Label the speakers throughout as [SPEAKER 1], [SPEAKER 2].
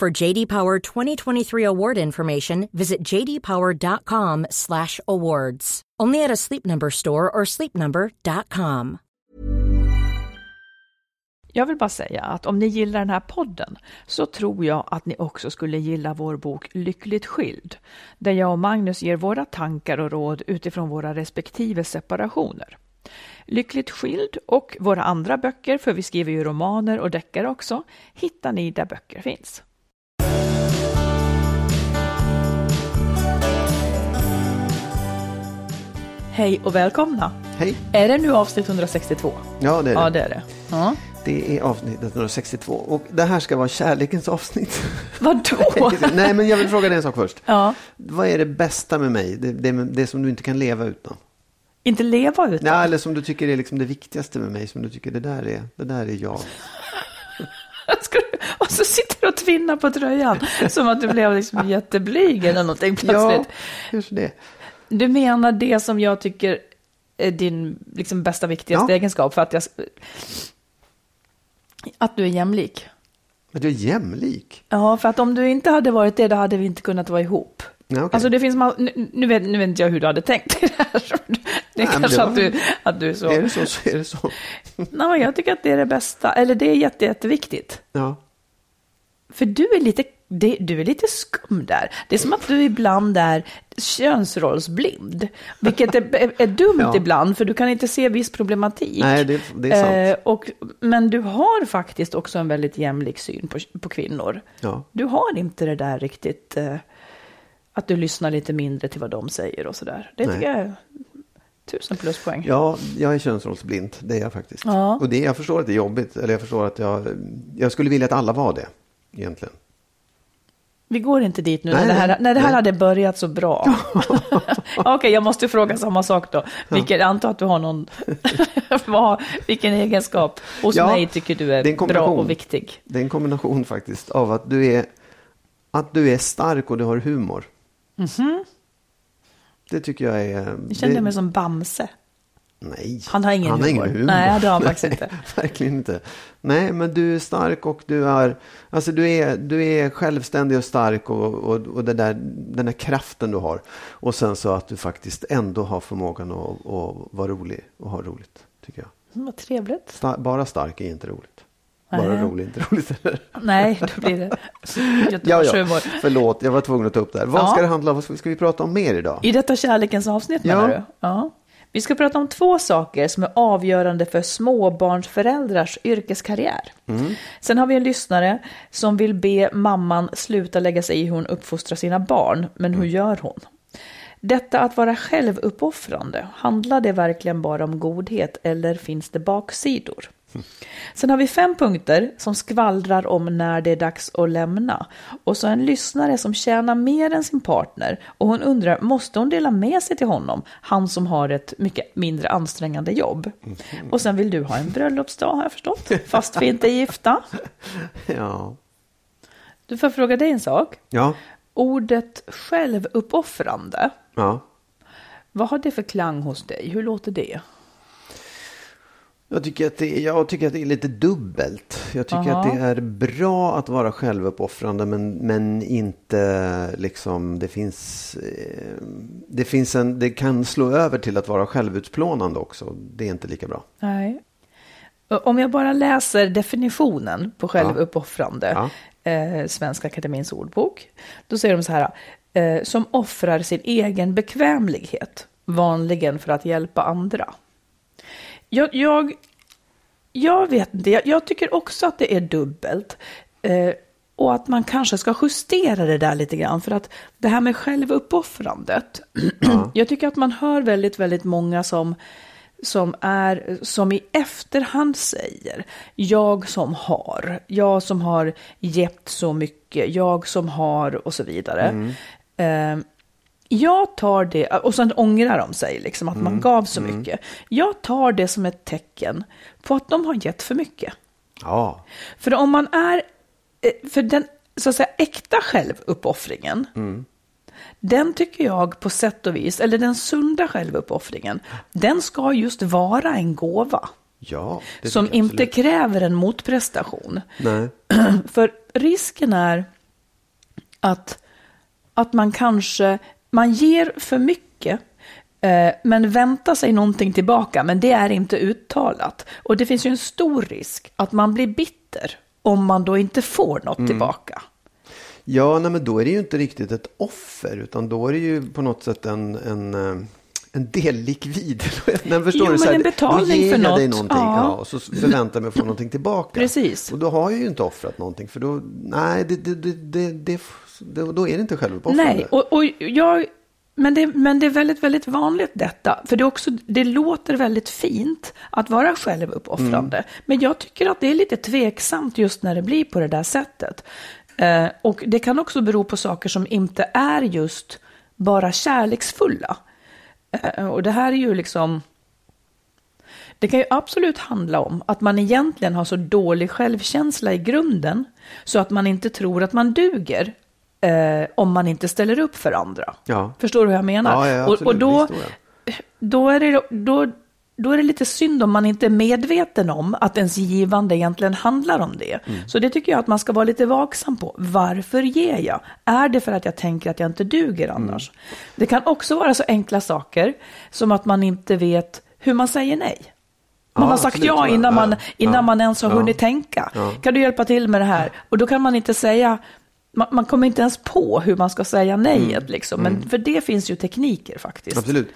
[SPEAKER 1] For JD Power 2023 award information, visit jdpower.com/awards. Only at a Sleep Number store or sleepnumber.com.
[SPEAKER 2] Jag vill bara säga att om ni gillar den här podden så tror jag att ni också skulle gilla vår bok Lyckligt skild, där jag och Magnus ger våra tankar och råd utifrån våra respektive separationer. Lyckligt skild och våra andra böcker, för vi skriver ju romaner och deckare också, hittar ni där böcker finns. Hej och välkomna!
[SPEAKER 3] Hej!
[SPEAKER 2] Är det nu avsnitt 162?
[SPEAKER 3] Ja, det är det.
[SPEAKER 2] Ja, det är det. Ja.
[SPEAKER 3] Det är avsnitt 162 och det här ska vara kärlekens avsnitt.
[SPEAKER 2] Vadå?
[SPEAKER 3] Nej, men jag vill fråga dig en sak först.
[SPEAKER 2] Ja.
[SPEAKER 3] Vad är det bästa med mig? Det, det, det som du inte kan leva utan?
[SPEAKER 2] Inte leva utan?
[SPEAKER 3] Ja, eller som du tycker är liksom det viktigaste med mig, som du tycker det där är, det där är jag.
[SPEAKER 2] Ska du, och så sitter du och tvinnar på tröjan som att du blev liksom jätteblyg eller någonting
[SPEAKER 3] Ja,
[SPEAKER 2] plötsligt.
[SPEAKER 3] just det.
[SPEAKER 2] Du menar det som jag tycker är din liksom, bästa, viktigaste
[SPEAKER 3] Ja.
[SPEAKER 2] egenskap för att jag... Att du är jämlik.
[SPEAKER 3] Att jag är jämlik.
[SPEAKER 2] Ja, för att om du inte hade varit det, då hade vi inte kunnat vara ihop.
[SPEAKER 3] Ja, okej.
[SPEAKER 2] Alltså det finns, nu, nu, vet, nu vet inte jag hur du hade tänkt i det här. Det är
[SPEAKER 3] Nej,
[SPEAKER 2] kanske
[SPEAKER 3] det var-
[SPEAKER 2] att, du, att du är så...
[SPEAKER 3] Är det så så är det så.
[SPEAKER 2] Nej, jag tycker att det är det bästa, eller det är jätte, jätteviktigt.
[SPEAKER 3] Ja.
[SPEAKER 2] För du är lite, det, du är lite skum där. Det är som att du ibland är könsrollsblind. Vilket är, är, dumt
[SPEAKER 3] Ja.
[SPEAKER 2] ibland, för du kan inte se viss problematik.
[SPEAKER 3] Nej, det, det är sant.
[SPEAKER 2] Eh, och, men du har faktiskt också en väldigt jämlik syn på, på kvinnor.
[SPEAKER 3] Ja.
[SPEAKER 2] Du har inte det där riktigt, eh, att du lyssnar lite mindre till vad de säger och sådär. Det
[SPEAKER 3] Nej.
[SPEAKER 2] tycker jag är tusen pluspoäng.
[SPEAKER 3] Ja, jag är könsrollsblind. Det är jag faktiskt.
[SPEAKER 2] Ja.
[SPEAKER 3] Och det, jag förstår att det är jobbigt. Eller jag förstår att jag... Jag skulle vilja att alla var det, egentligen.
[SPEAKER 2] Vi går inte dit nu
[SPEAKER 3] Nej,
[SPEAKER 2] när det här, när det här
[SPEAKER 3] nej.
[SPEAKER 2] hade börjat så bra. Okej, jag måste fråga samma sak då. Vilken, antar att du har någon... vad, vilken egenskap hos
[SPEAKER 3] Ja,
[SPEAKER 2] mig tycker du
[SPEAKER 3] är
[SPEAKER 2] bra och viktig?
[SPEAKER 3] Det är en kombination faktiskt av att du är, att du är stark och du har humor. Det tycker jag är...
[SPEAKER 2] Jag kände
[SPEAKER 3] det,
[SPEAKER 2] mig som Bamse.
[SPEAKER 3] Nej,
[SPEAKER 2] Han har ingen
[SPEAKER 3] han har ingen humor.
[SPEAKER 2] Nej, det har han faktiskt inte.
[SPEAKER 3] Verkligen inte. Nej, men du är stark och du är, alltså du är, du är självständig och stark och, och, och det där, den där kraften du har. Och sen så att du faktiskt ändå har förmågan att, att vara rolig och ha roligt, tycker jag.
[SPEAKER 2] Mm, Vad trevligt.
[SPEAKER 3] Star, bara stark är inte roligt. Bara
[SPEAKER 2] Nej.
[SPEAKER 3] rolig är inte roligt heller.
[SPEAKER 2] Nej, då blir det
[SPEAKER 3] Ja, ja. Förlåt, jag var tvungen att ta upp det här. Vad
[SPEAKER 2] Ja.
[SPEAKER 3] ska det handla om? Vad ska vi prata om mer idag?
[SPEAKER 2] I detta kärlekens avsnitt
[SPEAKER 3] Ja.
[SPEAKER 2] menar du? Ja. Vi ska prata om två saker som är avgörande för småbarnsföräldrars yrkeskarriär. Sen har vi en lyssnare som vill be mamman sluta lägga sig i hur hon uppfostrar sina barn, men hur gör hon? Detta att vara självuppoffrande, handlar det verkligen bara om godhet eller finns det baksidor? Sen har vi fem punkter som skvallrar om när det är dags att lämna. Och så en lyssnare som tjänar mer än sin partner. Och hon undrar, måste hon dela med sig till honom? Han som har ett mycket mindre ansträngande jobb. Och sen vill du ha en bröllopsdag har jag förstått. Fast vi inte är gifta.
[SPEAKER 3] Ja.
[SPEAKER 2] Du får fråga dig en sak.
[SPEAKER 3] Ja.
[SPEAKER 2] Ordet självuppoffrande,
[SPEAKER 3] Ja.
[SPEAKER 2] vad har det för klang hos dig? Hur låter det?
[SPEAKER 3] Jag tycker, att det, jag tycker att det är lite dubbelt. Jag tycker
[SPEAKER 2] Aha.
[SPEAKER 3] att det är bra att vara självuppoffrande men, men inte liksom det finns, eh, det finns en, det kan slå över till att vara självutplånande också. Det är inte lika bra.
[SPEAKER 2] Nej. Om jag bara läser definitionen på självuppoffrande,
[SPEAKER 3] Ja.
[SPEAKER 2] eh, Svenska Akademins ordbok, då säger de så här, eh, som offrar sin egen bekvämlighet, vanligen för att hjälpa andra. Jag, jag, jag vet inte, jag, jag tycker också att det är dubbelt. Eh, och att man kanske ska justera det där lite grann. För att det här med självuppoffrandet. jag tycker att man hör väldigt, väldigt många som, som, är, som i efterhand säger. Jag som har, jag som har gett så mycket, jag som har och så vidare. Eh, jag tar det, och sen ångrar de sig, liksom, att man gav så mycket. Jag tar det som ett tecken på att de har gett för mycket.
[SPEAKER 3] Ja,
[SPEAKER 2] För om man är, eh, för den så att säga äkta självuppoffringen, den tycker jag på sätt och vis, eller den sunda självuppoffringen, den ska just vara en gåva.
[SPEAKER 3] ja.
[SPEAKER 2] Som inte kräver en motprestation.
[SPEAKER 3] Nej.
[SPEAKER 2] För risken är att, att man kanske, man ger för mycket eh, men väntar sig någonting tillbaka, men det är inte uttalat. Och det finns ju en stor risk att man blir bitter om man då inte får något
[SPEAKER 3] Mm.
[SPEAKER 2] tillbaka.
[SPEAKER 3] Ja, nej, men då är det ju inte riktigt ett offer, utan då är det ju på något sätt en, en, eh, en del likvid. nej, förstår
[SPEAKER 2] Jo,
[SPEAKER 3] du?
[SPEAKER 2] men
[SPEAKER 3] Så här,
[SPEAKER 2] en betalning
[SPEAKER 3] ger
[SPEAKER 2] för
[SPEAKER 3] jag dig
[SPEAKER 2] något.
[SPEAKER 3] någonting
[SPEAKER 2] Ja.
[SPEAKER 3] ja. och så förväntar jag mig att få någonting tillbaka.
[SPEAKER 2] Precis.
[SPEAKER 3] Och då har jag ju inte offrat någonting, för då, nej, det, det, det, det, då är det inte självuppoffrande.
[SPEAKER 2] Nej, och, och jag, men, det, men det är väldigt, väldigt vanligt detta. För det, är också, det låter väldigt fint att vara självuppoffrande.
[SPEAKER 3] Mm.
[SPEAKER 2] Men jag tycker att det är lite tveksamt just när det blir på det där sättet. Eh, och det kan också bero på saker som inte är just bara kärleksfulla. Eh, och det här är ju liksom... Det kan ju absolut handla om att man egentligen har så dålig självkänsla i grunden så att man inte tror att man duger eh, om man inte ställer upp för andra.
[SPEAKER 3] Ja.
[SPEAKER 2] Förstår du hur jag menar?
[SPEAKER 3] Ja, ja,
[SPEAKER 2] och,
[SPEAKER 3] absolut.
[SPEAKER 2] och då,
[SPEAKER 3] då,
[SPEAKER 2] då, är det, då, då är det lite synd om man inte är medveten om att ens givande egentligen handlar om det.
[SPEAKER 3] Mm.
[SPEAKER 2] Så det tycker jag att man ska vara lite vaksam på. Varför ger jag? Är det för att jag tänker att jag inte duger annars?
[SPEAKER 3] Mm.
[SPEAKER 2] Det kan också vara så enkla saker som att man inte vet hur man säger nej. Man
[SPEAKER 3] Ja,
[SPEAKER 2] har sagt
[SPEAKER 3] absolut,
[SPEAKER 2] ja
[SPEAKER 3] ja.
[SPEAKER 2] innan, man,
[SPEAKER 3] Ja,
[SPEAKER 2] innan
[SPEAKER 3] ja,
[SPEAKER 2] man ens har hunnit tänka. Kan du hjälpa till med det här? Och då kan man inte säga, man, man kommer inte ens på hur man ska säga nejet.
[SPEAKER 3] Mm.
[SPEAKER 2] Liksom. Men för det finns ju tekniker faktiskt.
[SPEAKER 3] Absolut.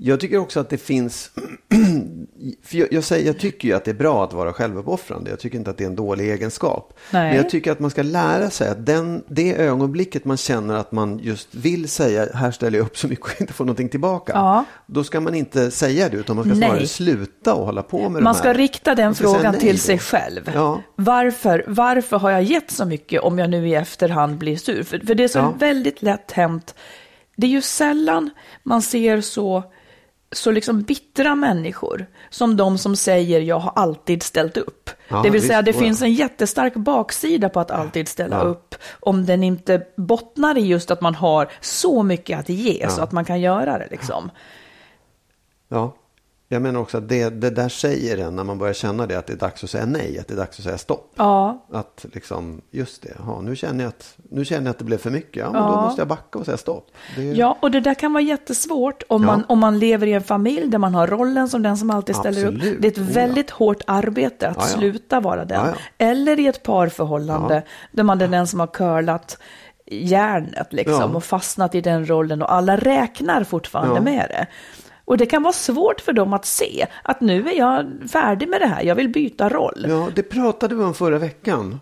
[SPEAKER 3] Jag tycker också att det finns, för jag, jag, säger, jag tycker ju att det är bra att vara självuppoffrande. Jag tycker inte att det är en dålig egenskap.
[SPEAKER 2] Nej.
[SPEAKER 3] Men jag tycker att man ska lära sig att den, det ögonblicket man känner att man just vill säga, här ställer jag upp så mycket och inte får någonting tillbaka.
[SPEAKER 2] Ja.
[SPEAKER 3] Då ska man inte säga det, utan man ska snarare
[SPEAKER 2] Nej.
[SPEAKER 3] sluta och hålla på med
[SPEAKER 2] Man
[SPEAKER 3] de
[SPEAKER 2] ska
[SPEAKER 3] här.
[SPEAKER 2] rikta den
[SPEAKER 3] Man ska
[SPEAKER 2] frågan till
[SPEAKER 3] då.
[SPEAKER 2] sig själv.
[SPEAKER 3] Ja.
[SPEAKER 2] Varför, varför har jag gett så mycket om jag nu i efterhand blir sur? För, för det är så
[SPEAKER 3] Ja.
[SPEAKER 2] väldigt lätt hänt. Det är ju sällan man ser så, så liksom bittra människor som de som säger jag har alltid ställt upp.
[SPEAKER 3] Ja,
[SPEAKER 2] det vill säga
[SPEAKER 3] visst,
[SPEAKER 2] det
[SPEAKER 3] oh ja.
[SPEAKER 2] finns en jättestark baksida på att alltid ställa
[SPEAKER 3] Ja.
[SPEAKER 2] upp. Om den inte bottnar i just att man har så mycket att ge så
[SPEAKER 3] Ja.
[SPEAKER 2] att man kan göra det liksom.
[SPEAKER 3] Ja. Jag menar också att det, det där säger en när man börjar känna det, att det är dags att säga nej, att det är dags att säga stopp.
[SPEAKER 2] Ja,
[SPEAKER 3] Att liksom, just det, ja, nu, känner jag att, nu känner jag att det blev för mycket. Ja, men
[SPEAKER 2] Ja.
[SPEAKER 3] då måste jag backa och säga stopp. Det
[SPEAKER 2] Ja, och det där kan vara jättesvårt om,
[SPEAKER 3] Ja.
[SPEAKER 2] man, om man lever i en familj där man har rollen som den som alltid ställer upp.
[SPEAKER 3] Absolut.
[SPEAKER 2] Det är ett
[SPEAKER 3] Oh,
[SPEAKER 2] väldigt hårt arbete att sluta vara den. Eller i ett parförhållande där man är den som har curlat järnet liksom, och fastnat i den rollen och alla räknar fortfarande med det. Och det kan vara svårt för dem att se att nu är jag färdig med det här, jag vill byta roll.
[SPEAKER 3] ja, det pratade vi om förra veckan.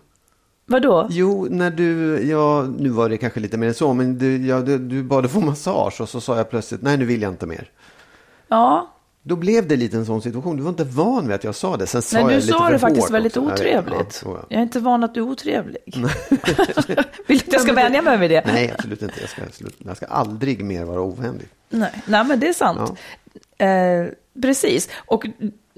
[SPEAKER 2] Vadå?
[SPEAKER 3] Jo, när du, ja, nu var det kanske lite mer än så, men du, ja, du, du bad att få massage och så sa jag plötsligt, nej nu vill jag inte mer.
[SPEAKER 2] Ja,
[SPEAKER 3] Då blev det lite en sån situation. Du var inte van vid att jag sa det. Sen sa
[SPEAKER 2] Nej, du sa det faktiskt väldigt
[SPEAKER 3] också.
[SPEAKER 2] Otrevligt.
[SPEAKER 3] Ja, ja.
[SPEAKER 2] Jag är inte van att du är otrevlig. Vill du att jag ska vänja mig vid det?
[SPEAKER 3] Nej, absolut inte. Jag ska, slut- jag ska aldrig mer vara ovänlig.
[SPEAKER 2] Nej, Nej men det är sant. Eh, precis. Och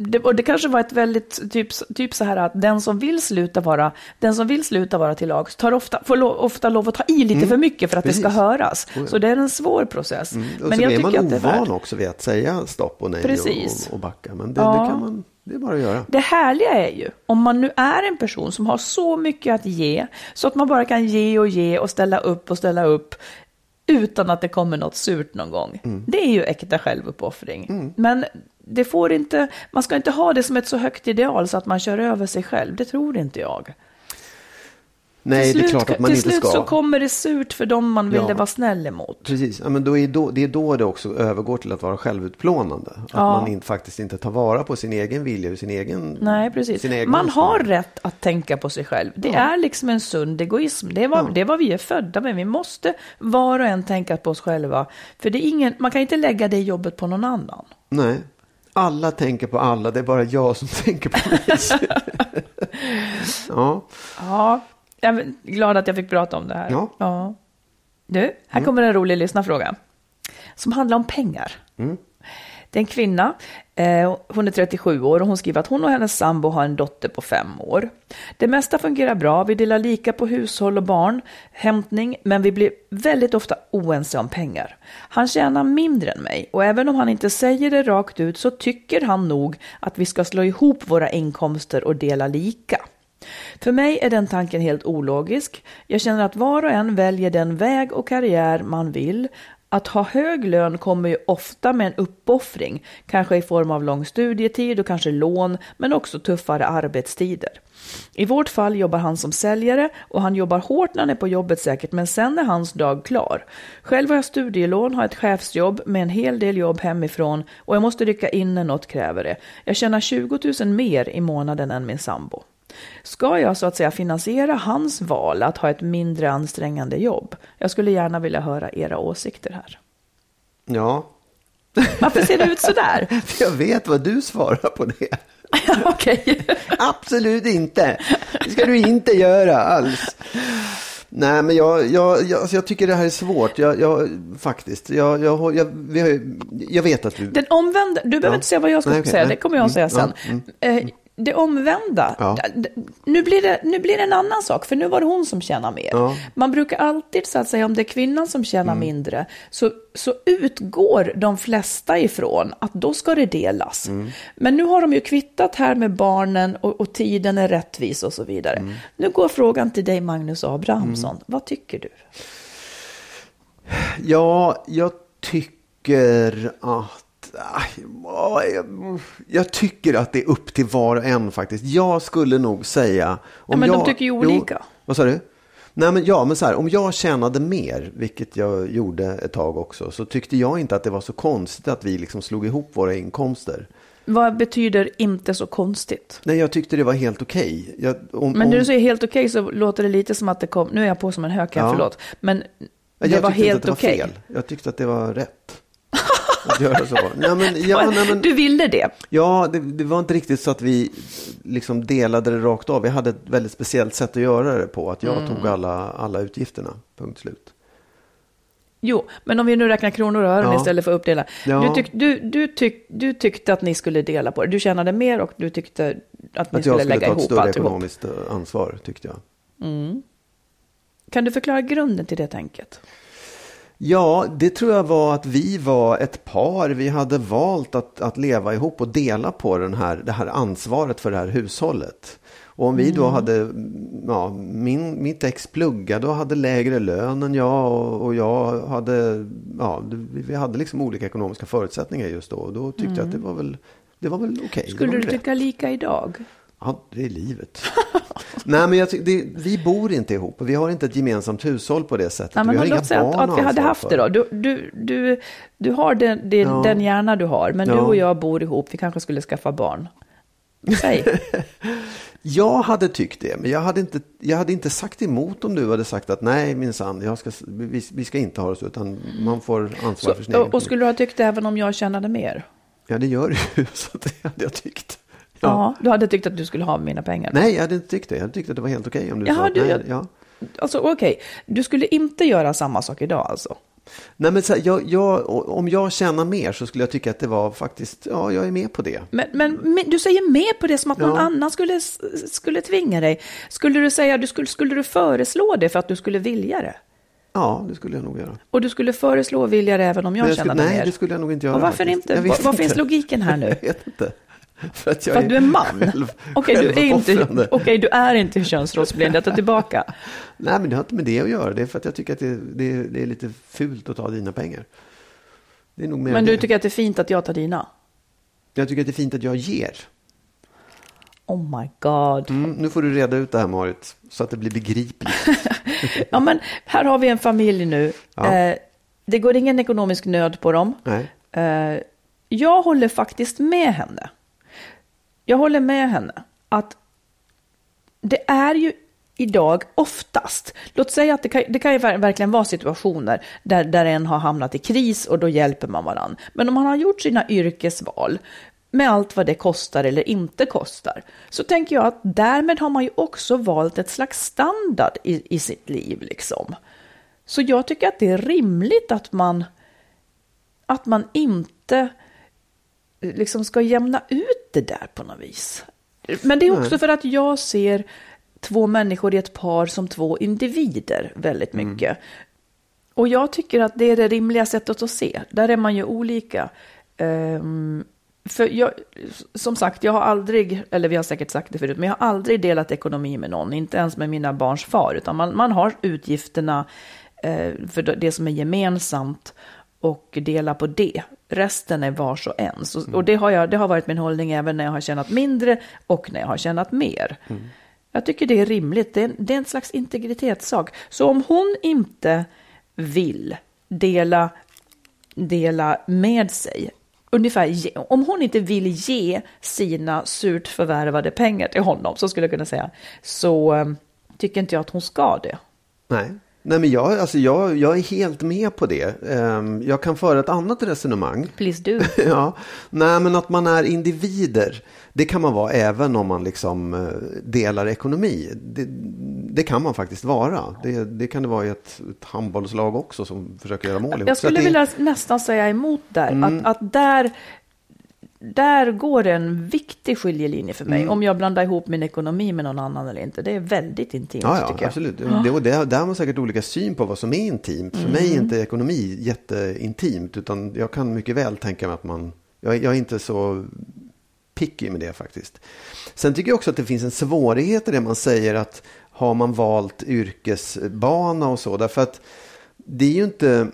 [SPEAKER 2] det, och det kanske var ett väldigt, typ, typ så här att den som vill sluta vara, den som vill sluta vara till lags tar ofta, får lo, ofta lov att ta i lite för mycket för att det ska
[SPEAKER 3] Mm. Precis.
[SPEAKER 2] höras.
[SPEAKER 3] Oh ja.
[SPEAKER 2] Så det är en svår process.
[SPEAKER 3] Och
[SPEAKER 2] Men jag
[SPEAKER 3] man
[SPEAKER 2] tycker att det är
[SPEAKER 3] ovan
[SPEAKER 2] värt.
[SPEAKER 3] också vid att säga stopp och nej
[SPEAKER 2] Precis.
[SPEAKER 3] och, och backa. Men det,
[SPEAKER 2] Ja.
[SPEAKER 3] det kan man, det är bara att göra.
[SPEAKER 2] Det härliga är ju, om man nu är en person som har så mycket att ge, så att man bara kan ge och ge och ställa upp och ställa upp, utan att det kommer något surt någon gång.
[SPEAKER 3] Mm.
[SPEAKER 2] Det är ju äkta självuppoffring. Men det får inte, man ska inte ha det som ett så högt ideal så att man kör över sig själv. Det tror inte jag.
[SPEAKER 3] Nej,
[SPEAKER 2] till
[SPEAKER 3] det är
[SPEAKER 2] slut,
[SPEAKER 3] klart att man
[SPEAKER 2] till
[SPEAKER 3] inte
[SPEAKER 2] slut
[SPEAKER 3] ska.
[SPEAKER 2] så kommer det surt för dem man ville
[SPEAKER 3] Ja.
[SPEAKER 2] vara snäll emot.
[SPEAKER 3] Precis, ja, men då är då, det är då det också övergår till att vara självutplånande. Att
[SPEAKER 2] Ja.
[SPEAKER 3] man inte, faktiskt inte tar vara på sin egen vilja och sin egen...
[SPEAKER 2] Nej, precis.
[SPEAKER 3] Sin egen
[SPEAKER 2] Man
[SPEAKER 3] önskan.
[SPEAKER 2] har rätt att tänka på sig själv. Det är liksom en sund egoism. Det är, vad,
[SPEAKER 3] Ja.
[SPEAKER 2] det vad vi är födda med. Vi måste var och en tänka på oss själva. För det är ingen, man kan inte lägga det jobbet på någon annan.
[SPEAKER 3] Nej. Alla tänker på alla, det är bara jag som tänker på mig. ja.
[SPEAKER 2] Ja, jag är glad att jag fick prata om det här.
[SPEAKER 3] Ja.
[SPEAKER 2] Du, här kommer en rolig lyssnarfråga. Som handlar om pengar. Det är en kvinna, eh, hon är 37 år och hon skriver att hon och hennes sambo har en dotter på fem år. Det mesta fungerar bra, vi delar lika på hushåll och barn, hämtning, men vi blir väldigt ofta oense om pengar. Han tjänar mindre än mig och även om han inte säger det rakt ut så tycker han nog att vi ska slå ihop våra inkomster och dela lika. För mig är den tanken helt ologisk. Jag känner att var och en väljer den väg och karriär man vill. Att ha hög lön kommer ju ofta med en uppoffring, kanske i form av lång studietid och kanske lån, men också tuffare arbetstider. I vårt fall jobbar han som säljare och han jobbar hårt när han är på jobbet säkert, men sen är hans dag klar. Själv har jag studielån, har ett chefsjobb med en hel del jobb hemifrån och jag måste rycka in när något kräver det. Jag tjänar 20 000 mer i månaden än min sambo. Ska jag så att säga finansiera hans val att ha ett mindre ansträngande jobb? Jag skulle gärna vilja höra era åsikter här.
[SPEAKER 3] ja.
[SPEAKER 2] Varför ser det ut sådär?
[SPEAKER 3] För jag vet vad du svarar på det.
[SPEAKER 2] Okej.
[SPEAKER 3] Absolut inte. Det ska du inte göra alls. Nej, men jag, jag, jag, alltså jag tycker det här är svårt. Jag, jag, faktiskt. Jag, jag, jag, vet att du...
[SPEAKER 2] Den omvända, du behöver
[SPEAKER 3] Ja.
[SPEAKER 2] inte säga vad jag ska
[SPEAKER 3] Nej, okej,
[SPEAKER 2] säga,
[SPEAKER 3] nej.
[SPEAKER 2] det kommer jag att säga
[SPEAKER 3] Mm,
[SPEAKER 2] sen.
[SPEAKER 3] ja,
[SPEAKER 2] Eh, Det omvända,
[SPEAKER 3] Ja.
[SPEAKER 2] nu, blir det, nu blir det en annan sak, för nu var det hon som tjänar mer.
[SPEAKER 3] Ja. Mm.
[SPEAKER 2] Man brukar alltid, så att säga, om det är kvinnan som tjänar mindre, så, så utgår de flesta ifrån att då ska det delas.
[SPEAKER 3] Mm.
[SPEAKER 2] Men nu har de ju kvittat här med barnen och, och tiden är rättvis och så vidare.
[SPEAKER 3] Mm.
[SPEAKER 2] Nu går frågan till dig, Magnus Abrahamsson. Vad tycker du?
[SPEAKER 3] Ja, jag tycker att... ja, jag- Jag tycker att det är upp till var och en faktiskt. Jag skulle nog säga... Om
[SPEAKER 2] men de
[SPEAKER 3] jag,
[SPEAKER 2] tycker ju
[SPEAKER 3] Jo,
[SPEAKER 2] olika.
[SPEAKER 3] vad sa du? Nej, men ja, men så här, om jag tjänade mer, vilket jag gjorde ett tag också, så tyckte jag inte att det var så konstigt att vi liksom slog ihop våra inkomster.
[SPEAKER 2] Vad betyder inte så konstigt?
[SPEAKER 3] Nej, jag tyckte det var helt okej. Jag- om-
[SPEAKER 2] Men när du säger helt okej så låter det lite som att det kom, nu är jag på som en hökar,
[SPEAKER 3] Ja.
[SPEAKER 2] förlåt, men
[SPEAKER 3] jag
[SPEAKER 2] det var
[SPEAKER 3] tyckte inte
[SPEAKER 2] helt
[SPEAKER 3] var
[SPEAKER 2] okej.
[SPEAKER 3] fel. Jag tyckte att det var rätt. Att göra så. Nej, men, ja, nej, men,
[SPEAKER 2] Du ville det?
[SPEAKER 3] Ja, det, det var inte riktigt så att vi liksom delade det rakt av. Vi hade ett väldigt speciellt sätt att göra det på. Att jag
[SPEAKER 2] Mm.
[SPEAKER 3] tog alla, alla utgifterna, punkt slut.
[SPEAKER 2] Jo, men om vi nu räknar kronor och ören
[SPEAKER 3] Ja.
[SPEAKER 2] istället för att uppdela.
[SPEAKER 3] Ja.
[SPEAKER 2] Du, tyck, du, du, tyck, du tyckte att ni skulle dela på det. Du tjänade mer och du tyckte att ni
[SPEAKER 3] Att jag
[SPEAKER 2] skulle
[SPEAKER 3] skulle
[SPEAKER 2] lägga
[SPEAKER 3] ta ett
[SPEAKER 2] ihop
[SPEAKER 3] större
[SPEAKER 2] alltihop.
[SPEAKER 3] ekonomiskt eh, ansvar, tyckte jag.
[SPEAKER 2] Kan du förklara grunden till det tänket?
[SPEAKER 3] Ja, det tror jag var att vi var ett par. Vi hade valt att, att leva ihop och dela på den här, det här ansvaret för det här hushållet. Och om vi då hade, ja, min, mitt ex pluggade och hade lägre lön än jag och, och jag hade, ja, vi hade liksom olika ekonomiska förutsättningar just då. Och då tyckte jag att det var väl, det var väl okej. Det
[SPEAKER 2] Skulle du
[SPEAKER 3] rätt.
[SPEAKER 2] tycka lika idag?
[SPEAKER 3] Ja, det är livet. Nej, men jag tycker, det, vi bor inte ihop och vi har inte ett gemensamt hushåll på det sättet. Vi
[SPEAKER 2] men
[SPEAKER 3] har inga
[SPEAKER 2] säga att,
[SPEAKER 3] barn
[SPEAKER 2] att vi hade haft det då. Du, du, du, du har den, den,
[SPEAKER 3] Ja.
[SPEAKER 2] den hjärna du har, men du
[SPEAKER 3] Ja.
[SPEAKER 2] och jag bor ihop. Vi kanske skulle skaffa barn. Säg.
[SPEAKER 3] Jag hade tyckt det, men jag hade inte, jag hade inte sagt emot om du hade sagt att nej minsann, vi, vi ska inte ha det så, utan man får ansvar
[SPEAKER 2] Så,
[SPEAKER 3] för sin egen
[SPEAKER 2] och, och skulle du ha tyckt det även om jag tjänade mer?
[SPEAKER 3] Ja, det gör det ju, så det hade jag tyckt.
[SPEAKER 2] Ja. Du hade tyckt att du skulle ha mina pengar?
[SPEAKER 3] Nej, jag hade inte tyckt det. Jag hade tyckt att det var helt okej om du
[SPEAKER 2] Jaha,
[SPEAKER 3] sa att
[SPEAKER 2] du-
[SPEAKER 3] nej. Ja.
[SPEAKER 2] Alltså okej, du skulle inte göra samma sak idag alltså?
[SPEAKER 3] Nej, men så här, jag, jag, om jag tjänar mer så skulle jag tycka att det var faktiskt, ja, jag är med på det.
[SPEAKER 2] Men, men, men du säger med på det som att någon
[SPEAKER 3] Ja.
[SPEAKER 2] annan skulle, skulle tvinga dig. Skulle du säga, du skulle, skulle du föreslå det för att du skulle vilja det?
[SPEAKER 3] Ja, det skulle jag nog göra.
[SPEAKER 2] Och du skulle föreslå och vilja det även om jag,
[SPEAKER 3] jag
[SPEAKER 2] tjänade
[SPEAKER 3] nej,
[SPEAKER 2] mer?
[SPEAKER 3] det skulle jag nog inte göra.
[SPEAKER 2] och varför
[SPEAKER 3] faktiskt.
[SPEAKER 2] inte? Var, var
[SPEAKER 3] inte.
[SPEAKER 2] finns logiken här nu?
[SPEAKER 3] Jag vet inte. För att jag
[SPEAKER 2] För att du är man?
[SPEAKER 3] själv-
[SPEAKER 2] Okej, du, är inte, okej, du är inte könsrollsblind, jag tar tillbaka.
[SPEAKER 3] Nej, men det har inte med det att göra. Det är för att jag tycker att det, det, det är lite fult att ta dina pengar. Det är nog mer
[SPEAKER 2] Men du
[SPEAKER 3] det.
[SPEAKER 2] tycker att det är fint att jag tar dina?
[SPEAKER 3] Jag tycker att det är fint att jag ger.
[SPEAKER 2] Oh my god.
[SPEAKER 3] Mm, nu får du reda ut det här Marit, så att det blir begripligt.
[SPEAKER 2] Ja, men här har vi en familj nu.
[SPEAKER 3] Ja.
[SPEAKER 2] Eh, det går ingen ekonomisk nöd på dem.
[SPEAKER 3] Nej.
[SPEAKER 2] Eh, jag håller faktiskt med henne. Jag håller med henne att det är ju idag oftast, låt säga att det kan, det kan ju verkligen vara situationer där, där en har hamnat i kris och då hjälper man varandra. Men om man har gjort sina yrkesval med allt vad det kostar eller inte kostar, så tänker jag att därmed har man ju också valt ett slags standard i, i sitt liv. Liksom. Så jag tycker att det är rimligt att man, att man inte liksom ska jämna ut det där på något vis. Men det är också för att jag ser två människor i ett par som två individer väldigt mycket. Och jag tycker att det är det rimliga sättet att se. Där är man ju olika. Ehm, för jag, som sagt, jag har aldrig, eller vi har säkert sagt det förut, men jag har aldrig delat ekonomi med någon, inte ens med mina barns far, utan man, man har utgifterna eh, för det som är gemensamt och dela på det. Resten är vars och ens. Och, och det, har jag, det har varit min hållning även när jag har tjänat mindre och när jag har tjänat mer. Jag tycker det är rimligt. Det är, det är en slags integritetssak. Så om hon inte vill dela, dela med sig, ungefär, ge- om hon inte vill ge sina surt förvärvade pengar till honom, så skulle jag kunna säga, så eh, tycker inte jag att hon ska det.
[SPEAKER 3] Nej. Nej, men jag, alltså jag, jag är helt med på det. Ehm, Jag kan föra ett annat resonemang.
[SPEAKER 2] Please do.
[SPEAKER 3] Ja, nej men att man är individer. Det kan man vara även om man liksom eh, delar ekonomi. Det, det kan man faktiskt vara. Det, det kan det vara i ett, ett handbollslag också som försöker göra mål ihop.
[SPEAKER 2] Jag skulle
[SPEAKER 3] det, Mm.
[SPEAKER 2] vilja nästan säga emot där. Att, att där, där går en viktig skiljelinje för
[SPEAKER 3] Mm.
[SPEAKER 2] mig. Om jag blandar ihop min ekonomi med någon annan eller inte. Det är väldigt intimt
[SPEAKER 3] Ja, ja
[SPEAKER 2] tycker jag.
[SPEAKER 3] absolut. Det, och det, där har man säkert olika syn på vad som är intimt. För mig är
[SPEAKER 2] Mm.
[SPEAKER 3] inte ekonomi jätteintimt. Utan jag kan mycket väl tänka mig att man... Jag, jag är inte så picky med det faktiskt. Sen tycker jag också att det finns en svårighet i det man säger att har man valt yrkesbana och så. Därför att det är ju inte...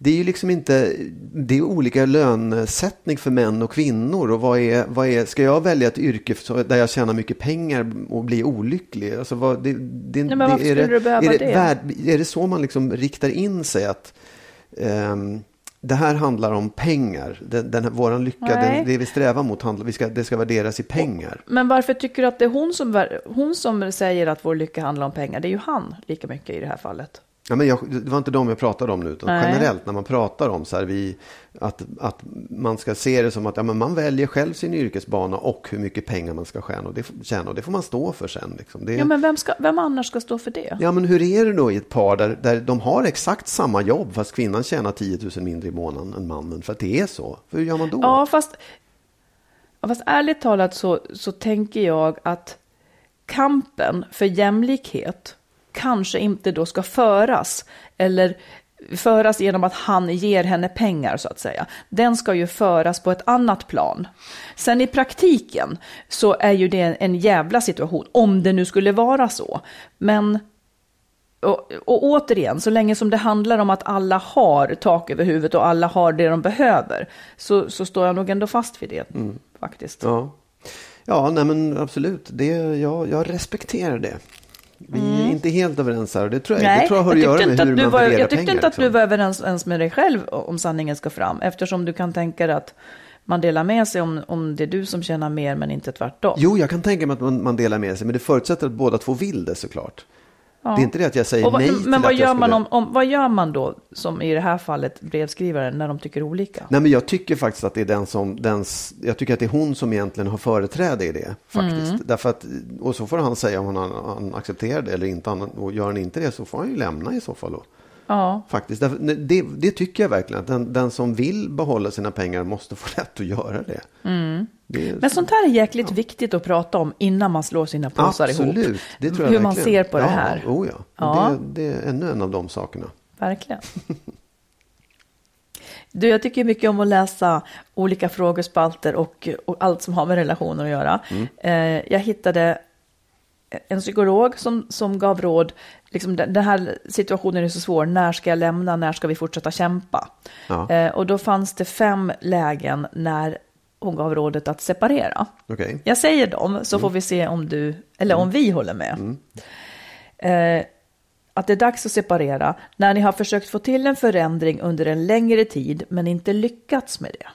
[SPEAKER 3] Det är ju liksom inte, det är olika lönesättning för män och kvinnor. Och vad är, vad är, ska jag välja ett yrke där jag tjänar mycket pengar och blir olycklig? Alltså vad, det, det,
[SPEAKER 2] men varför
[SPEAKER 3] är,
[SPEAKER 2] skulle du behöva
[SPEAKER 3] är det?
[SPEAKER 2] det?
[SPEAKER 3] Värd, är det så man liksom riktar in sig att ehm, det här handlar om pengar. Den, den våran lycka,
[SPEAKER 2] Nej.
[SPEAKER 3] den, det vi strävar mot, handlar, vi ska, det ska värderas i pengar.
[SPEAKER 2] Men varför tycker du att det är hon som, hon som säger att vår lycka handlar om pengar? Det är ju han lika mycket i det här fallet.
[SPEAKER 3] Ja, men jag, det var inte de jag pratade om nu, utan
[SPEAKER 2] Nej.
[SPEAKER 3] generellt när man pratar om så här, vi, att, att man ska se det som att ja, men man väljer själv sin yrkesbana och hur mycket pengar man ska tjäna och det, tjäna, och det får man stå för sen. Liksom. Det,
[SPEAKER 2] Ja, men vem, ska, vem annars ska stå för det?
[SPEAKER 3] Ja, men hur är det då i ett par där, där de har exakt samma jobb fast kvinnan tjänar 10 000 mindre i månaden än mannen för att det är så? För hur gör man då?
[SPEAKER 2] Ja, fast, fast ärligt talat så, så tänker jag att kampen för jämlikhet kanske inte då ska föras eller föras genom att han ger henne pengar så att säga. Den ska ju föras på ett annat plan. Sen i praktiken så är ju det en jävla situation, om det nu skulle vara så. Men och, och återigen, så länge som det handlar om att alla har tak över huvudet och alla har det de behöver, så, så står jag nog ändå fast vid det faktiskt.
[SPEAKER 3] Ja, ja nej, men absolut. Det, jag, jag respekterar det. Vi är inte helt överens här och det tror jag, det tror jag har att
[SPEAKER 2] tyckte
[SPEAKER 3] göra med
[SPEAKER 2] att
[SPEAKER 3] hur
[SPEAKER 2] du
[SPEAKER 3] man
[SPEAKER 2] var,
[SPEAKER 3] värderar
[SPEAKER 2] Jag tyckte
[SPEAKER 3] pengar.
[SPEAKER 2] inte att du
[SPEAKER 3] liksom.
[SPEAKER 2] var överens ens med dig själv om sanningen ska fram, eftersom du kan tänka dig att man delar med sig om, om det är du som tjänar mer men inte tvärtom.
[SPEAKER 3] Jo, jag kan tänka mig att man, man delar med sig, men det förutsätter att båda två vill det såklart. Det är inte det att jag säger
[SPEAKER 2] vad,
[SPEAKER 3] nej till
[SPEAKER 2] men vad
[SPEAKER 3] att jag
[SPEAKER 2] gör, man
[SPEAKER 3] skulle...
[SPEAKER 2] om, om, vad gör man då, som i det här fallet brevskrivaren, när de tycker olika?
[SPEAKER 3] Nej, men jag tycker faktiskt att det är den som, den, jag tycker att det är hon som egentligen har företräde i det. Faktiskt.
[SPEAKER 2] Mm.
[SPEAKER 3] Därför att, och så får han säga om han, han accepterar det eller inte. Han, och gör han inte det så får han ju lämna i så fall. Då.
[SPEAKER 2] Ja.
[SPEAKER 3] Faktiskt. Det, det tycker jag verkligen. Att den, den som vill behålla sina pengar måste få rätt att göra det. det är,
[SPEAKER 2] Men sånt här är jäkligt viktigt att prata om innan man slår sina påsar ihop.
[SPEAKER 3] absolut. Det tror jag
[SPEAKER 2] Hur man
[SPEAKER 3] verkligen.
[SPEAKER 2] ser på det
[SPEAKER 3] ja,
[SPEAKER 2] här.
[SPEAKER 3] Oh ja.
[SPEAKER 2] Ja.
[SPEAKER 3] Det, det är ännu en av de sakerna.
[SPEAKER 2] Verkligen. Du, jag tycker mycket om att läsa olika frågespalter och, och allt som har med relationer att göra. Eh, jag hittade en psykolog som, som gav råd, liksom den, den här situationen är så svår, när ska jag lämna, när ska vi fortsätta kämpa?
[SPEAKER 3] Ja.
[SPEAKER 2] Eh, och då fanns det fem lägen när hon gav rådet att separera.
[SPEAKER 3] Okej.
[SPEAKER 2] Jag säger dem så får vi se om du, eller om vi håller med. Eh, att det är dags att separera när ni har försökt få till en förändring under en längre tid men inte lyckats med det.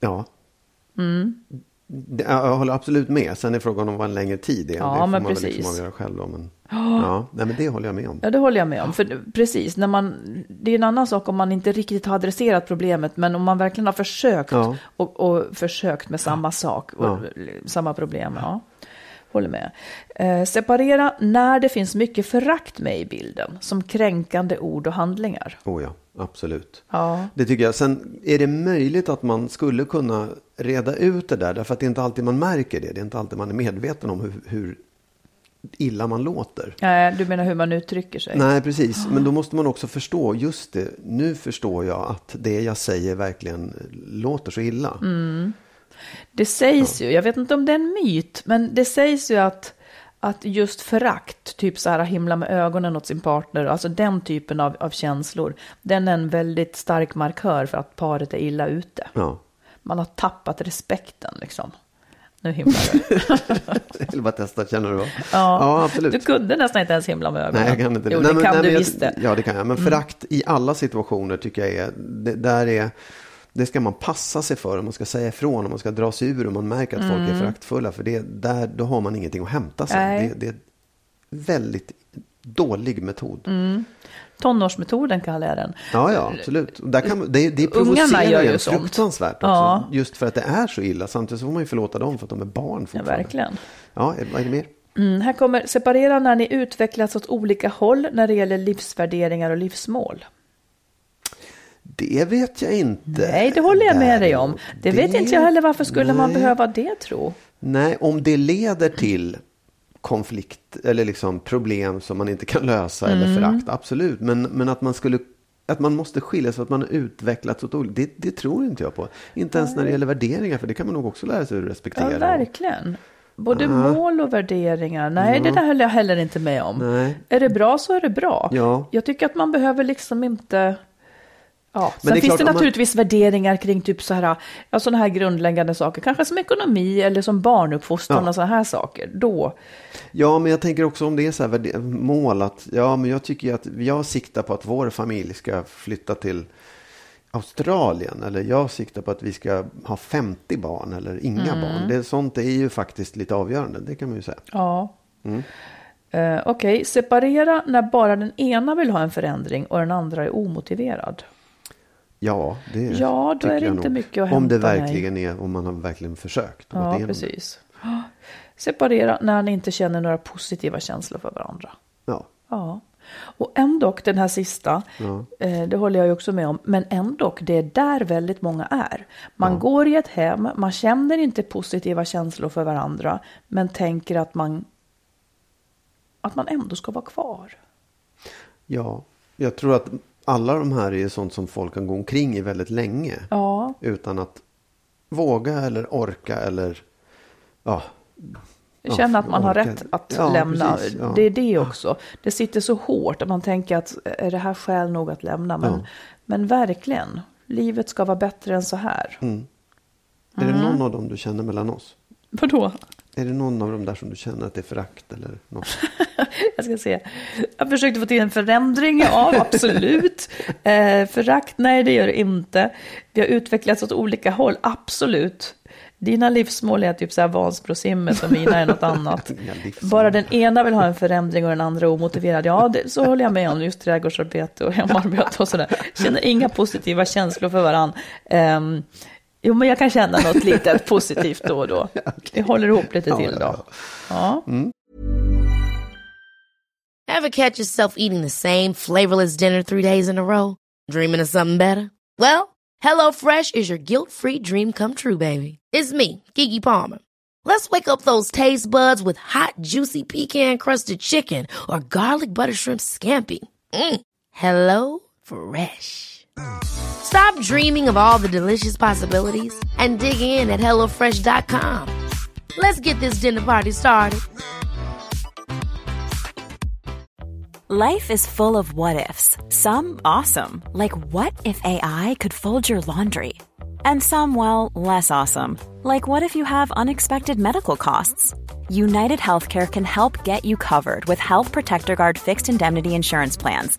[SPEAKER 3] Ja.
[SPEAKER 2] Mm.
[SPEAKER 3] Jag håller absolut med. Sen är frågan om vad en längre tid är.
[SPEAKER 2] Ja,
[SPEAKER 3] det får
[SPEAKER 2] men
[SPEAKER 3] man väl
[SPEAKER 2] precis.
[SPEAKER 3] liksom avgöra själv. Då, men, ja, nej, men det håller jag med om.
[SPEAKER 2] Ja, det håller jag med om. För precis, när man, det är en annan sak om man inte riktigt har adresserat problemet, men om man verkligen har försökt
[SPEAKER 3] Ja.
[SPEAKER 2] och, och försökt med samma sak och
[SPEAKER 3] Ja.
[SPEAKER 2] samma problem. Ja, håller med. Eh, separera när det finns mycket förakt med i bilden, som kränkande ord och handlingar.
[SPEAKER 3] Oh ja, absolut.
[SPEAKER 2] Ja,
[SPEAKER 3] Det tycker jag. Sen är det möjligt att man skulle kunna reda ut det där. Därför att det är inte alltid man märker det. Det är inte alltid man är medveten om hur, hur illa man låter.
[SPEAKER 2] Eh, du menar hur man uttrycker sig?
[SPEAKER 3] Nej, precis. Men då måste man också förstå, just det, nu förstår jag att det jag säger verkligen låter så illa.
[SPEAKER 2] Det sägs ju, jag vet inte om det är en myt, men det sägs ju att, att just förakt, typ så här himla med ögonen åt sin partner, alltså den typen av, av känslor, den är en väldigt stark markör för att paret är illa ute.
[SPEAKER 3] Ja.
[SPEAKER 2] Man har tappat respekten liksom. Nu himlar du.
[SPEAKER 3] Jag vill bara testa, känner du?
[SPEAKER 2] Ja,
[SPEAKER 3] ja absolut.
[SPEAKER 2] Du kunde nästan inte ens himla med ögonen.
[SPEAKER 3] Nej, jag kan inte
[SPEAKER 2] Jo,
[SPEAKER 3] Nej,
[SPEAKER 2] det
[SPEAKER 3] men-
[SPEAKER 2] kan
[SPEAKER 3] nej,
[SPEAKER 2] du visst.
[SPEAKER 3] Ja, det kan jag. Men förakt i alla situationer tycker jag är, det, där är, det ska man passa sig för. om Man ska säga ifrån, om man ska dra sig ur om man märker att folk är föraktfulla. För det, där, då har man ingenting att hämta.
[SPEAKER 2] Nej.
[SPEAKER 3] Det, det är väldigt dålig metod.
[SPEAKER 2] Mm. Tonårsmetoden kallar jag den.
[SPEAKER 3] Ja, ja, absolut. Och Där kan, man- det, det provocerar
[SPEAKER 2] ju
[SPEAKER 3] fruktansvärt också.
[SPEAKER 2] Ja.
[SPEAKER 3] Just för att det är så illa. Samtidigt så får man ju förlåta dem för att de är barn
[SPEAKER 2] Ja,
[SPEAKER 3] fortfarande.
[SPEAKER 2] verkligen.
[SPEAKER 3] Ja, vad är det mer?
[SPEAKER 2] Mm, här kommer separera när ni utvecklats åt olika håll när det gäller livsvärderingar och livsmål.
[SPEAKER 3] Det vet jag inte.
[SPEAKER 2] Nej, det håller jag med dig om. Det, vet
[SPEAKER 3] Det-
[SPEAKER 2] inte jag heller. Varför skulle man
[SPEAKER 3] Nej.
[SPEAKER 2] behöva det tro?
[SPEAKER 3] Nej, om det leder till konflikt eller liksom problem som man inte kan lösa
[SPEAKER 2] Mm.
[SPEAKER 3] eller förakt, absolut. Men, men att man skulle att man måste skilja sig, att man har utvecklats åt olika, det, det tror inte jag på. Inte ens när det gäller värderingar, för det kan man nog också lära sig att respektera.
[SPEAKER 2] Ja, verkligen. Både mål och värderingar. Nej, det där höll jag heller inte med om.
[SPEAKER 3] Nej.
[SPEAKER 2] Är det bra så är det bra.
[SPEAKER 3] Ja.
[SPEAKER 2] Jag tycker att man behöver liksom inte... Ja,
[SPEAKER 3] det
[SPEAKER 2] sen finns
[SPEAKER 3] klart,
[SPEAKER 2] det
[SPEAKER 3] om man-
[SPEAKER 2] naturligtvis värderingar kring typ så här, ja, sådana här grundläggande saker, kanske som ekonomi eller som barnuppfostran
[SPEAKER 3] Ja.
[SPEAKER 2] och sådana här saker. Då,
[SPEAKER 3] Ja, men jag tänker också om det är så här mål att, ja, men jag tycker att jag siktar på att vår familj ska flytta till Australien eller jag siktar på att vi ska ha 50 barn eller inga
[SPEAKER 2] Mm.
[SPEAKER 3] barn. Det, sånt är ju faktiskt lite avgörande, det kan man ju säga.
[SPEAKER 2] ja.
[SPEAKER 3] Mm.
[SPEAKER 2] Eh, Okej, separera när bara den ena vill ha en förändring och den andra är omotiverad.
[SPEAKER 3] Ja, det
[SPEAKER 2] Ja, då är det inte
[SPEAKER 3] nog.
[SPEAKER 2] mycket att
[SPEAKER 3] Om det
[SPEAKER 2] hämta,
[SPEAKER 3] verkligen är, om man har verkligen försökt.
[SPEAKER 2] Ja,
[SPEAKER 3] det.
[SPEAKER 2] precis. Separera när ni inte känner några positiva känslor för varandra.
[SPEAKER 3] Ja,
[SPEAKER 2] Ja, och ändå den här sista, eh, det håller jag ju också med om, men ändå det är där väldigt många är. Man går i ett hem, man känner inte positiva känslor för varandra, men tänker att man, att man ändå ska vara kvar.
[SPEAKER 3] ja, jag tror att alla de här är sånt som folk kan gå omkring i väldigt länge.
[SPEAKER 2] Ja,
[SPEAKER 3] Utan att våga eller orka eller ja, Ja,
[SPEAKER 2] känna att man har
[SPEAKER 3] orkar.
[SPEAKER 2] rätt att
[SPEAKER 3] Ja,
[SPEAKER 2] lämna.
[SPEAKER 3] precis, ja.
[SPEAKER 2] Det är det också. Det sitter så hårt att man tänker att är det här skäl nog att lämna? Men,
[SPEAKER 3] Ja.
[SPEAKER 2] men verkligen, livet ska vara bättre än så här.
[SPEAKER 3] Är det
[SPEAKER 2] Mm.
[SPEAKER 3] någon av dem du känner mellan oss?
[SPEAKER 2] Vadå?
[SPEAKER 3] Är det någon av dem där som du känner att det är förakt eller något?
[SPEAKER 2] Jag ska se. Jag försökte få till en förändring, ja absolut. Eh, förakt, nej det gör det inte. Vi har utvecklats åt olika håll, absolut. Dina livsmål är typ så här Vansbrosimmet och mina är något annat. Bara den ena vill ha en förändring och den andra är omotiverad. Ja, det, så håller jag med om. Just trädgårdsarbete och hemarbete och sådär. Känner inga positiva känslor för varann. Um, jo, men jag kan känna något litet positivt då och då. Vi håller ihop lite till då. Ja.
[SPEAKER 4] Ever catch yourself eating the same flavorless dinner three days in a row? Dreaming of something better? Well, HelloFresh is your guilt-free dream come true, baby. It's me, Kiki Palmer. Let's wake up those taste buds with hot, juicy pecan-crusted chicken or garlic butter shrimp scampi. Mm. Hello Fresh. Stop dreaming of all the delicious possibilities and dig in at HelloFresh.com. Let's get this dinner party started.
[SPEAKER 5] Life is full of what ifs. Some awesome, like what if AI could fold your laundry? And some, well, less awesome. Like what if you have unexpected medical costs? United Healthcare can help get you covered with Health Protector Guard fixed indemnity insurance plans.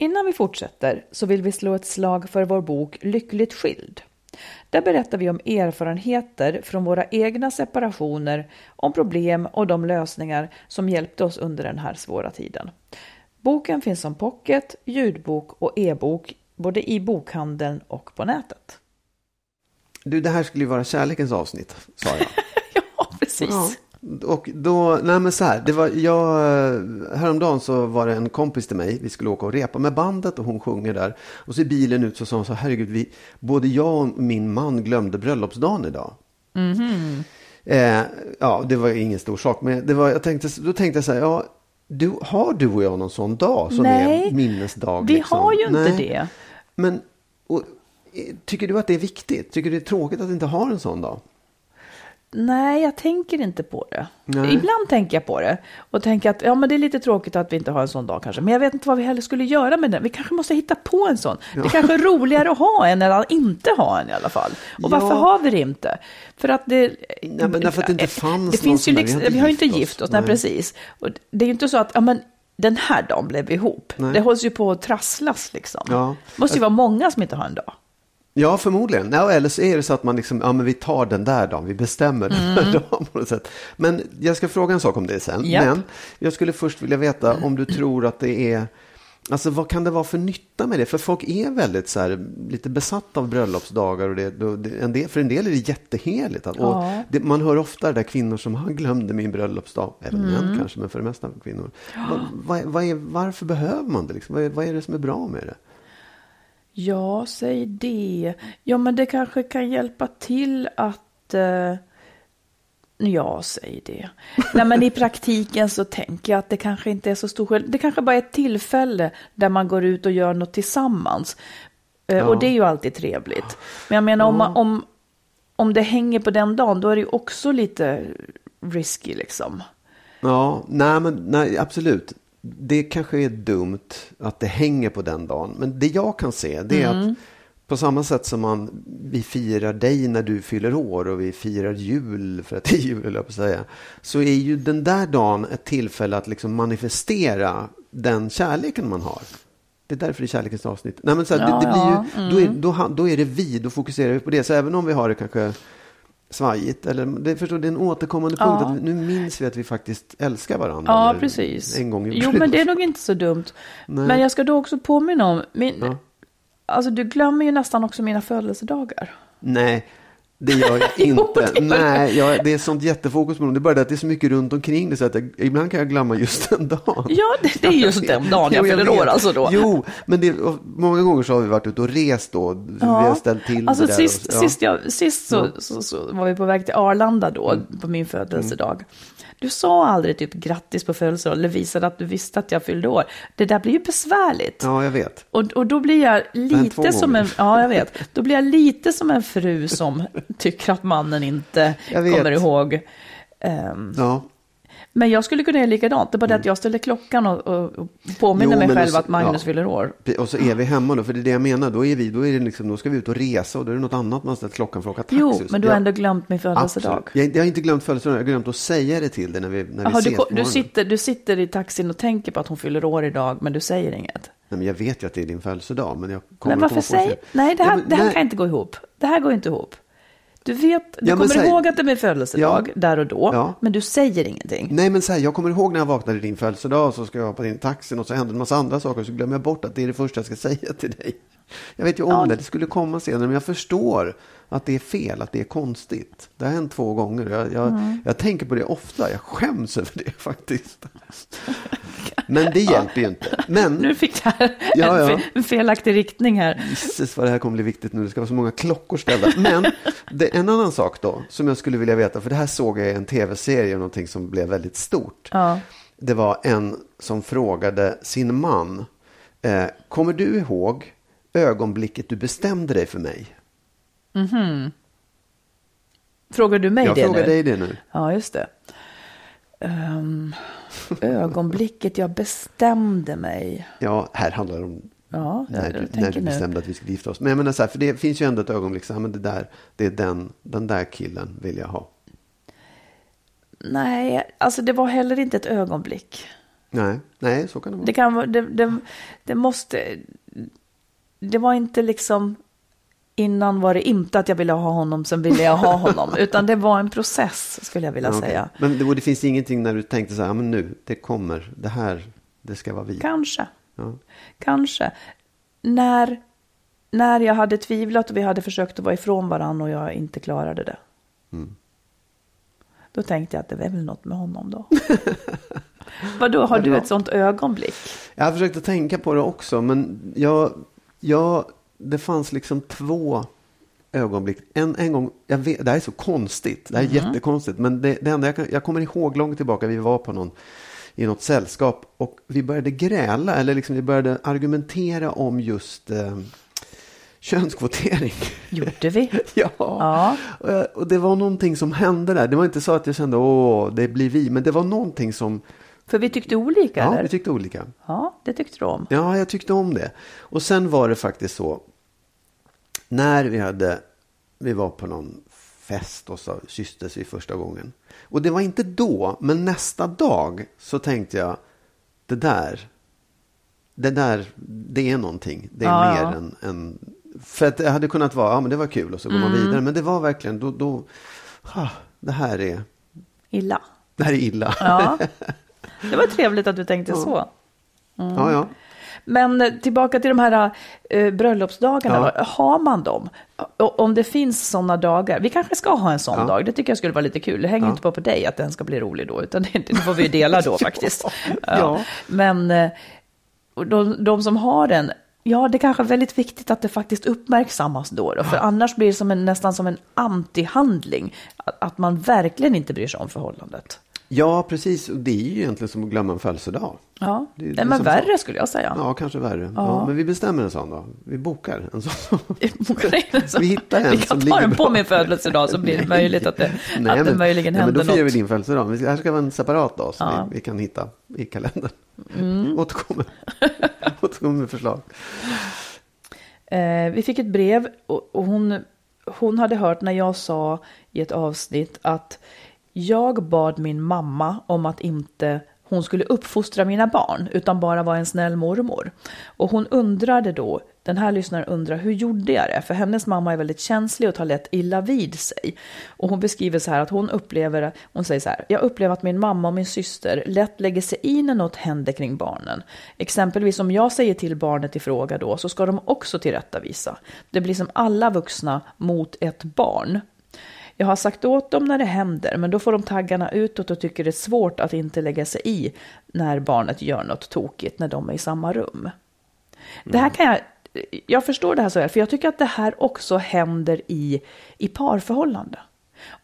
[SPEAKER 2] Innan vi fortsätter så vill vi slå ett slag för vår bok Lyckligt skild. Där berättar vi om erfarenheter från våra egna separationer, om problem och de lösningar som hjälpte oss under den här svåra tiden. Boken finns som pocket, ljudbok och e-bok både i bokhandeln och på nätet.
[SPEAKER 3] Du, det här skulle ju vara kärlekens avsnitt, sa jag.
[SPEAKER 2] ja, precis.
[SPEAKER 3] Ja. Och då, nej men så här, det var, jag, häromdagen så var det en kompis till mig, vi skulle åka och repa med bandet och hon sjunger där. Och så i bilen ut så sa hon så herregud, vi, både jag och min man glömde bröllopsdagen idag.
[SPEAKER 2] Mm-hmm.
[SPEAKER 3] Eh, ja, det var ingen stor sak, men det var, jag tänkte, då tänkte jag så här, ja, du, har du och jag någon sån dag som
[SPEAKER 2] Nej,
[SPEAKER 3] är minnesdag?
[SPEAKER 2] Vi
[SPEAKER 3] liksom?
[SPEAKER 2] har ju inte
[SPEAKER 3] Nej.
[SPEAKER 2] det.
[SPEAKER 3] Men och, eh, tycker du att det är viktigt? Tycker du det är tråkigt att inte ha en sån dag?
[SPEAKER 2] Nej, jag tänker inte på det.
[SPEAKER 3] Nej.
[SPEAKER 2] Ibland tänker jag på det och tänker att ja, men det är lite tråkigt att vi inte har en sån dag kanske. Men jag vet inte vad vi heller skulle göra med den. Vi kanske måste hitta på en sån. Det är kanske är roligare att ha en än att inte ha en i alla fall. Och varför
[SPEAKER 3] Ja.
[SPEAKER 2] har vi det inte? För att det...
[SPEAKER 3] Nej, men därför att det inte fanns
[SPEAKER 2] det finns ju liksom.
[SPEAKER 3] Vi har
[SPEAKER 2] ju inte
[SPEAKER 3] gift oss.
[SPEAKER 2] gift oss, nej,
[SPEAKER 3] Nej.
[SPEAKER 2] precis. Och det är ju inte så att ja, men, den här dagen blev vi ihop.
[SPEAKER 3] Nej.
[SPEAKER 2] Det hålls ju på att trasslas liksom.
[SPEAKER 3] Ja.
[SPEAKER 2] Det måste ju vara många som inte har en dag.
[SPEAKER 3] Ja, förmodligen. Ja, eller så är det så att man liksom, ja men vi tar den där dagen, vi bestämmer den där dagen på något sätt. Men jag ska fråga en sak om det sen.
[SPEAKER 2] Japp.
[SPEAKER 3] Men jag skulle först vilja veta om du tror att det är, alltså vad kan det vara för nytta med det? För folk är väldigt så här, lite besatta av bröllopsdagar och det, en del, för en del är det jätteheligt. Att, och
[SPEAKER 2] Ja.
[SPEAKER 3] det, man hör ofta det där kvinnor som han glömde min bröllopsdag, även
[SPEAKER 2] Mm.
[SPEAKER 3] män kanske, men för det mesta kvinnor. Vad, vad, vad är, varför behöver man det? Liksom? Vad, är, vad är det som är bra med det?
[SPEAKER 2] Ja, säg det. Ja, men det kanske kan hjälpa till att... Eh, ja, säg det. Nej, men i praktiken så tänker jag att det kanske inte är så stor skillnad. Det kanske bara är ett tillfälle där man går ut och gör något tillsammans. Eh,
[SPEAKER 3] Ja.
[SPEAKER 2] Och det är ju alltid trevligt. Men jag menar, om, man, om, om det hänger på den dagen, då är det ju också lite risky liksom.
[SPEAKER 3] Ja, nej, men, nej, absolut. Det kanske är dumt att det hänger på den dagen. Men det jag kan se det är att på samma sätt som man, vi firar dig när du fyller år och vi firar jul för att det är jul, jag på säga. Så är ju den där dagen ett tillfälle att liksom manifestera den kärleken man har. Det är därför det är kärlekens avsnitt. Nej, men så här,
[SPEAKER 2] Ja,
[SPEAKER 3] det, det blir ju,
[SPEAKER 2] ja,
[SPEAKER 3] då, är, då, ha- då är det vi, då fokuserar vi på det. Så även om vi har det kanske svajigt, eller det, förstår, det är en återkommande punkt.
[SPEAKER 2] Ja.
[SPEAKER 3] Att nu minns vi att vi faktiskt älskar varandra.
[SPEAKER 2] Ja, precis.
[SPEAKER 3] En gång
[SPEAKER 2] jo, men det är nog inte så dumt.
[SPEAKER 3] Nej.
[SPEAKER 2] Men jag ska då också påminna om, min,
[SPEAKER 3] Ja.
[SPEAKER 2] alltså du glömmer ju nästan också mina födelsedagar.
[SPEAKER 3] Nej, det gör jag
[SPEAKER 2] Jo,
[SPEAKER 3] inte.
[SPEAKER 2] gör
[SPEAKER 3] Nej, jag, det är sånt jättefokus på dem. Det är bara det att det är så mycket runt omkring det så att jag, ibland kan jag glömma just den dagen.
[SPEAKER 2] Ja, det, det är just den dagen jag
[SPEAKER 3] Jo,
[SPEAKER 2] fyller år alltså då.
[SPEAKER 3] Jo, men det, många gånger så har vi varit ute och rest då. Vi har ställt till
[SPEAKER 2] alltså
[SPEAKER 3] det där.
[SPEAKER 2] sist,
[SPEAKER 3] och, ja.
[SPEAKER 2] sist, jag, sist så,
[SPEAKER 3] Ja.
[SPEAKER 2] så, så var vi på väg till Arlanda då,
[SPEAKER 3] Mm.
[SPEAKER 2] på min födelsedag. Du sa aldrig typ grattis på födelsedagen eller visade att du visste att jag fyllde år. Det där blir ju besvärligt.
[SPEAKER 3] Ja, jag vet.
[SPEAKER 2] Och, och då blir jag lite som en, ja jag vet, då blir jag lite som en fru som tycker att mannen inte kommer ihåg. Ehm,
[SPEAKER 3] Ja.
[SPEAKER 2] Men jag skulle kunna göra likadant, det är bara det att jag ställer klockan och, och, och påminner
[SPEAKER 3] Mm. Jo,
[SPEAKER 2] mig själv
[SPEAKER 3] då-
[SPEAKER 2] att Magnus
[SPEAKER 3] ja.
[SPEAKER 2] fyller år.
[SPEAKER 3] Och så är vi hemma då, för det är det jag menar. Då, är vi, då, är det liksom, då ska vi ut och resa och då är det något annat man ställt klockan för att åka taxi.
[SPEAKER 2] Jo,
[SPEAKER 3] Så
[SPEAKER 2] men du har ändå glömt min födelsedag.
[SPEAKER 3] Jag, jag har inte glömt födelsedagen, jag har glömt att säga det till dig när vi, när
[SPEAKER 2] Jaha,
[SPEAKER 3] vi
[SPEAKER 2] du,
[SPEAKER 3] ses
[SPEAKER 2] du,
[SPEAKER 3] morgonen.
[SPEAKER 2] sitter, du sitter i taxin och tänker på att hon fyller år idag, men du säger inget.
[SPEAKER 3] Nej, men jag vet ju att det är din födelsedag, men jag kommer
[SPEAKER 2] Men varför säger... Nej, det här,
[SPEAKER 3] Ja, men
[SPEAKER 2] det här
[SPEAKER 3] nej.
[SPEAKER 2] kan inte gå ihop. Det här går inte ihop. Du vet, du
[SPEAKER 3] Ja,
[SPEAKER 2] kommer
[SPEAKER 3] säg-
[SPEAKER 2] ihåg att det är min födelsedag
[SPEAKER 3] Ja.
[SPEAKER 2] där och då,
[SPEAKER 3] Ja.
[SPEAKER 2] men du säger ingenting.
[SPEAKER 3] Nej, men så här, jag kommer ihåg när jag vaknade i din födelsedag så ska jag hoppa in i taxin och så händer en massa andra saker och så glömmer jag bort att det är det första jag ska säga till dig. Jag vet ju om det, det skulle komma senare, men jag förstår att det är fel, att det är konstigt. Det har hänt två gånger. Jag, jag,
[SPEAKER 2] Mm.
[SPEAKER 3] jag tänker på det ofta, jag skäms över det faktiskt. Men det hjälper ju inte. Men,
[SPEAKER 2] Nu fick här
[SPEAKER 3] Ja,
[SPEAKER 2] en,
[SPEAKER 3] ja.
[SPEAKER 2] en felaktig riktning här.
[SPEAKER 3] Gisses vad det här kommer bli viktigt nu, det ska vara så många klockor ställda. Men det, en annan sak då, som jag skulle vilja veta, för det här såg jag i en tv-serie, någonting som blev väldigt stort.
[SPEAKER 2] Ja.
[SPEAKER 3] Det var en som frågade sin man, eh, kommer du ihåg ögonblicket du bestämde dig för mig?
[SPEAKER 2] Frågar du mig
[SPEAKER 3] jag
[SPEAKER 2] det
[SPEAKER 3] frågar
[SPEAKER 2] nu?
[SPEAKER 3] dig det nu.
[SPEAKER 2] Ja, just det. Ehm, ögonblicket jag bestämde mig.
[SPEAKER 3] Ja, här handlar det om
[SPEAKER 2] Ja,
[SPEAKER 3] när, du, när du
[SPEAKER 2] nu.
[SPEAKER 3] bestämde att vi skulle gifta oss. Men jag menar så här, för det finns ju ändå ett ögonblick, så här, men det där, det är den, den där killen vill jag ha.
[SPEAKER 2] Nej, alltså det var heller inte ett ögonblick.
[SPEAKER 3] Nej, nej, så kan det vara.
[SPEAKER 2] Det kan det, det, det måste, det var inte liksom, innan var det inte att jag ville ha honom, sen ville jag ha honom, utan det var en process skulle jag vilja
[SPEAKER 3] Ja, okej.
[SPEAKER 2] säga.
[SPEAKER 3] Men det, det finns ingenting när du tänkte så här, men nu, det kommer, det här, det ska vara vi.
[SPEAKER 2] Kanske,
[SPEAKER 3] Ja.
[SPEAKER 2] kanske. När, när jag hade tvivlat och vi hade försökt att vara ifrån varandra och jag inte klarade det.
[SPEAKER 3] Mm.
[SPEAKER 2] Då tänkte jag att det var väl något med honom då. Vadå, har du ett sånt ögonblick?
[SPEAKER 3] Jag har försökt att tänka på det också, men jag, jag, det fanns liksom två ögonblick. En, en gång, jag vet, det här är så konstigt, det här är jättekonstigt, men det, det enda jag, kan, jag kommer ihåg långt tillbaka, vi var på någon, i något sällskap och vi började gräla, eller liksom vi började argumentera om just eh, könskvotering.
[SPEAKER 2] Gjorde vi?
[SPEAKER 3] ja.
[SPEAKER 2] Ja.
[SPEAKER 3] Och, jag- och det var någonting som hände där. Det var inte så att jag kände, åh, det blir vi, men det var någonting som,
[SPEAKER 2] För vi tyckte olika,
[SPEAKER 3] ja,
[SPEAKER 2] eller?
[SPEAKER 3] vi tyckte olika.
[SPEAKER 2] Ja, det tyckte du om.
[SPEAKER 3] Ja, jag tyckte om det. Och sen var det faktiskt så. När vi hade, vi var på någon fest och så kysstes vi första gången. Och det var inte då, men nästa dag så tänkte jag, det där, det där, det är någonting. Det är
[SPEAKER 2] Ja,
[SPEAKER 3] mer
[SPEAKER 2] ja.
[SPEAKER 3] än, än, för att det hade kunnat vara, ja men det var kul och så går man
[SPEAKER 2] Mm.
[SPEAKER 3] vidare. Men det var verkligen, då, då, ah, det här är,
[SPEAKER 2] Illa.
[SPEAKER 3] det här är illa.
[SPEAKER 2] Ja. Det var trevligt att du tänkte så.
[SPEAKER 3] ja, ja.
[SPEAKER 2] Men tillbaka till de här eh, bröllopsdagarna.
[SPEAKER 3] Ja.
[SPEAKER 2] Har man dem? Och om det finns sådana dagar. Vi kanske ska ha en sån
[SPEAKER 3] Ja.
[SPEAKER 2] dag. Det tycker jag skulle vara lite kul. Det hänger
[SPEAKER 3] Ja.
[SPEAKER 2] inte bara på dig att den ska bli rolig då. Utan det, det får vi ju dela då faktiskt. Men eh, de, de som har den. Ja, det kanske är väldigt viktigt att det faktiskt uppmärksammas då. då för annars blir det som en, nästan som en antihandling. Att, att man verkligen inte bryr sig om förhållandet.
[SPEAKER 3] Ja, precis. Och det är ju egentligen som att glömma en födelsedag.
[SPEAKER 2] Ja,
[SPEAKER 3] Det det
[SPEAKER 2] men
[SPEAKER 3] som
[SPEAKER 2] värre skulle jag säga.
[SPEAKER 3] Ja, kanske värre. Ja. men vi bestämmer en sån då. Vi bokar en sån.
[SPEAKER 2] Vi
[SPEAKER 3] hittar en
[SPEAKER 2] Vi
[SPEAKER 3] som
[SPEAKER 2] kan ta
[SPEAKER 3] ligger
[SPEAKER 2] den
[SPEAKER 3] bra.
[SPEAKER 2] på min födelsedag så blir det möjligt att det,
[SPEAKER 3] Nej,
[SPEAKER 2] att det möjligen
[SPEAKER 3] nej, men
[SPEAKER 2] händer
[SPEAKER 3] då firar vi
[SPEAKER 2] något.
[SPEAKER 3] din födelsedag. Vi Det här ska vara en separat dag som
[SPEAKER 2] Ja. Mm.
[SPEAKER 3] vi, vi kan hitta i kalendern. Återkommer. Återkommer med förslag.
[SPEAKER 2] Eh, vi fick ett brev och, och hon, hon hade hört när jag sa i ett avsnitt att jag bad min mamma om att inte hon skulle uppfostra mina barn utan bara vara en snäll mormor. Och hon undrade då, den här lyssnaren undrar hur gjorde jag det? För hennes mamma är väldigt känslig och tar lätt illa vid sig. Och hon beskriver så här att hon upplever, hon säger så här, jag upplever att min mamma och min syster lätt lägger sig i när något händer kring barnen. Exempelvis om jag säger till barnet i fråga då så ska de också tillrättavisa. Det blir som alla vuxna mot ett barn. Jag har sagt åt dem när det händer, men då får de taggarna utåt och tycker det är svårt att inte lägga sig i när barnet gör något tokigt när de är i samma rum. Det här kan jag, jag förstår det här så här, för jag tycker att det här också händer i, i parförhållande.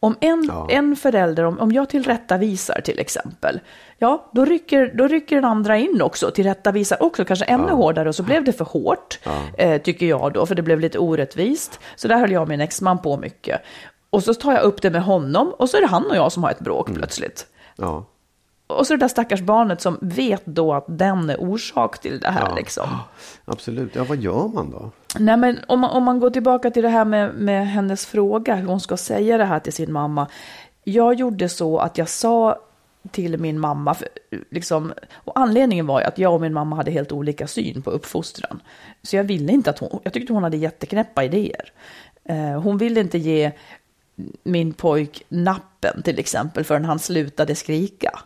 [SPEAKER 2] Om en,
[SPEAKER 3] Ja.
[SPEAKER 2] en förälder, om, om jag tillrättavisar till exempel, ja, då rycker, då rycker den andra in också, tillrättavisar också, kanske ännu hårdare, och så blev det för hårt, eh, tycker jag då, för det blev lite orättvist. Så där höll jag och min exman på mycket. Och så tar jag upp det med honom, och så är det han och jag som har ett bråk plötsligt.
[SPEAKER 3] Ja.
[SPEAKER 2] Och så det där stackars barnet som vet då att den är orsak till det här.
[SPEAKER 3] Ja.
[SPEAKER 2] Liksom.
[SPEAKER 3] Absolut. Ja, vad gör man då?
[SPEAKER 2] Nej, men om man, om man går tillbaka till det här med, med hennes fråga, hur hon ska säga det här till sin mamma. Jag gjorde så att jag sa till min mamma, för, liksom, och anledningen var ju att jag och min mamma hade helt olika syn på uppfostran. Så jag ville inte att hon, jag tyckte hon hade jätteknäppa idéer. Eh, hon ville inte ge min pojk nappen till exempel förrän han slutade skrika.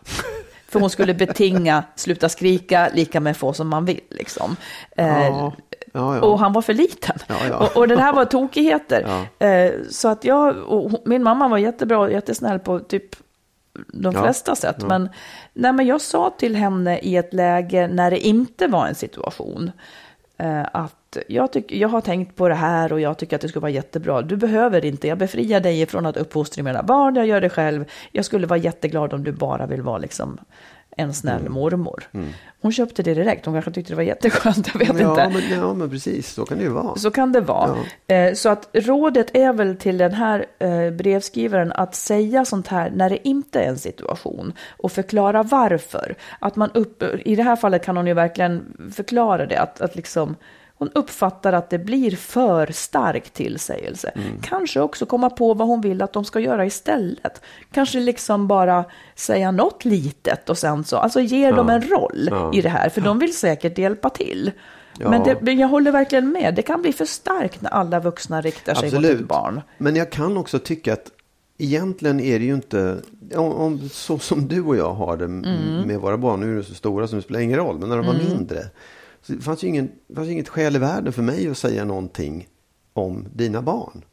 [SPEAKER 2] För hon skulle betinga sluta skrika lika med få som man vill. Liksom. Eh,
[SPEAKER 3] Ja, ja, ja.
[SPEAKER 2] Och han var för liten. Och, och det här var tokigheter. Eh, så att jag, och min mamma var jättebra, jättesnäll på typ de flesta sätt. Men, nej, men jag sa till henne i ett läge när det inte var en situation Eh, att jag, tyck, jag har tänkt på det här och jag tycker att det skulle vara jättebra. Du behöver inte, jag befriar dig från att uppfostra mina barn, jag gör det själv. Jag skulle vara jätteglad om du bara vill vara liksom en snäll
[SPEAKER 3] Mm.
[SPEAKER 2] mormor. Hon köpte det direkt, hon kanske tyckte det var jätteskönt, jag vet
[SPEAKER 3] ja,
[SPEAKER 2] inte.
[SPEAKER 3] Men, ja, men precis. Så kan det ju vara.
[SPEAKER 2] Så kan det vara. Eh, Så att rådet är väl till den här eh, brevskrivaren att säga sånt här när det inte är en situation och förklara varför. Att man upp, I det här fallet kan hon ju verkligen förklara det, att, att liksom hon uppfattar att det blir för stark tillsägelse. Kanske också komma på vad hon vill att de ska göra istället. Kanske liksom bara säga något litet och sen så, alltså ge dem en roll
[SPEAKER 3] Ja.
[SPEAKER 2] i det här, för de vill säkert hjälpa till.
[SPEAKER 3] Ja.
[SPEAKER 2] Men, det, men jag håller verkligen med. Det kan bli för starkt när alla vuxna riktar sig mot ett
[SPEAKER 3] Absolut.
[SPEAKER 2] barn.
[SPEAKER 3] Men jag kan också tycka att egentligen är det ju inte, om, om, så som du och jag har det
[SPEAKER 2] Mm.
[SPEAKER 3] med våra barn, nu är de så stora så det spelar ingen roll, men när de var mindre, så det fanns ju ingen, det fanns ju inget skäl i världen för mig att säga någonting om dina barn.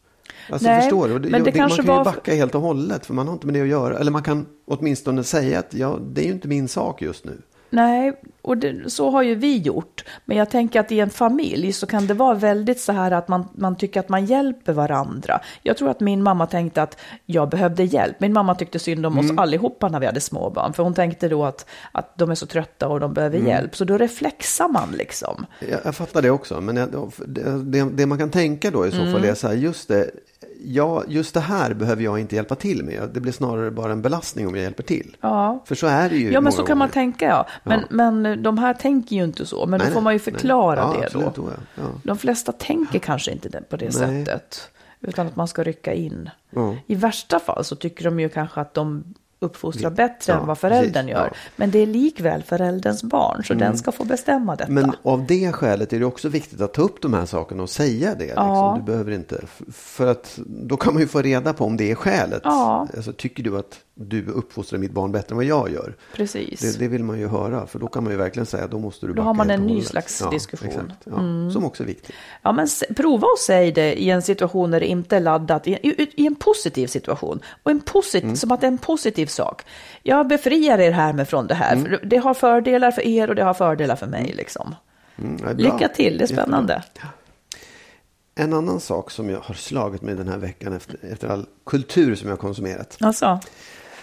[SPEAKER 3] Alltså
[SPEAKER 2] Nej,
[SPEAKER 3] förstår du? Och
[SPEAKER 2] men det
[SPEAKER 3] man
[SPEAKER 2] kanske
[SPEAKER 3] kan ju
[SPEAKER 2] var-
[SPEAKER 3] backa helt och hållet, för man har inte med det att göra. Eller man kan åtminstone säga att ja, det är ju inte min sak just nu.
[SPEAKER 2] Nej, och det, så har ju vi gjort. Men jag tänker att i en familj så kan det vara väldigt så här att man, man tycker att man hjälper varandra. Jag tror att min mamma tänkte att jag behövde hjälp. Min mamma tyckte synd om
[SPEAKER 3] Mm.
[SPEAKER 2] oss allihopa när vi hade småbarn. För hon tänkte då att, att de är så trötta och de behöver
[SPEAKER 3] Mm.
[SPEAKER 2] hjälp. Så då reflexar man liksom.
[SPEAKER 3] Jag, jag fattar det också, men jag, det, det, man kan tänka då i så
[SPEAKER 2] Mm.
[SPEAKER 3] fall är så här, just det, ja, just det här behöver jag inte hjälpa till med. Det blir snarare bara en belastning om jag hjälper till.
[SPEAKER 2] Ja.
[SPEAKER 3] För så är det ju
[SPEAKER 2] Ja, men så kan man
[SPEAKER 3] gånger.
[SPEAKER 2] tänka, ja. Men, men de här tänker ju inte så. Men
[SPEAKER 3] Nej,
[SPEAKER 2] då får man ju förklara
[SPEAKER 3] Ja,
[SPEAKER 2] det
[SPEAKER 3] absolut,
[SPEAKER 2] då.
[SPEAKER 3] ja. Ja.
[SPEAKER 2] De flesta tänker kanske inte på det
[SPEAKER 3] Nej.
[SPEAKER 2] sättet. Utan att man ska rycka in.
[SPEAKER 3] Ja.
[SPEAKER 2] I värsta fall så tycker de ju kanske att de uppfostrar
[SPEAKER 3] Vi-
[SPEAKER 2] bättre
[SPEAKER 3] ja,
[SPEAKER 2] än vad föräldern
[SPEAKER 3] precis,
[SPEAKER 2] gör.
[SPEAKER 3] ja. Mm.
[SPEAKER 2] Men det är likväl förälderns barn, så den ska få bestämma detta.
[SPEAKER 3] Men av det skälet är det också viktigt att ta upp de här sakerna och säga det. Liksom.
[SPEAKER 2] Ja.
[SPEAKER 3] Du behöver inte, för att då kan man ju få reda på om det är skälet. Alltså, tycker du att du uppfostrar mitt barn bättre än vad jag gör?
[SPEAKER 2] Precis.
[SPEAKER 3] Det, det vill man ju höra, för då kan man ju verkligen säga då måste du
[SPEAKER 2] Då har man en
[SPEAKER 3] och
[SPEAKER 2] ny slags diskussion. Mm.
[SPEAKER 3] Exakt, ja, Som också är viktigt.
[SPEAKER 2] Ja, men prova att säga det i en situation där det inte är laddat, i, i, i en positiv situation. Och en posit,
[SPEAKER 3] Mm.
[SPEAKER 2] som att det är en positiv sak. Jag befriar er härmed från det här.
[SPEAKER 3] Mm.
[SPEAKER 2] För det har fördelar för er och det har fördelar för mig. Liksom.
[SPEAKER 3] Mm.
[SPEAKER 2] Lycka till, det är spännande.
[SPEAKER 3] En annan sak som jag har slagit mig den här veckan efter, efter all kultur som jag har konsumerat.
[SPEAKER 2] Alltså,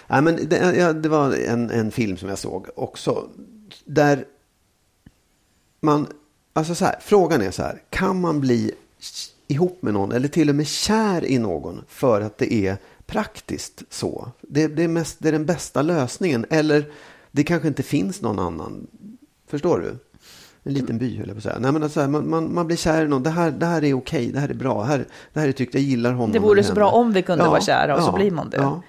[SPEAKER 3] Nej, men det, ja, det var en, en film som jag såg också. Där man, alltså så här, frågan är så här, kan man bli ihop med någon eller till och med kär i någon för att det är praktiskt så? Det, det, är, mest, det är den bästa lösningen eller det kanske inte finns någon annan. Förstår du? En liten by höll jag på att säga. Nej, men alltså, man, man, man blir kär i någon. Det här, det här är okej, det här är bra. Det här, det här är tyckt, jag gillar honom.
[SPEAKER 2] Det vore så
[SPEAKER 3] henne.
[SPEAKER 2] bra om vi kunde vara kära och så blir man det.
[SPEAKER 3] Ja.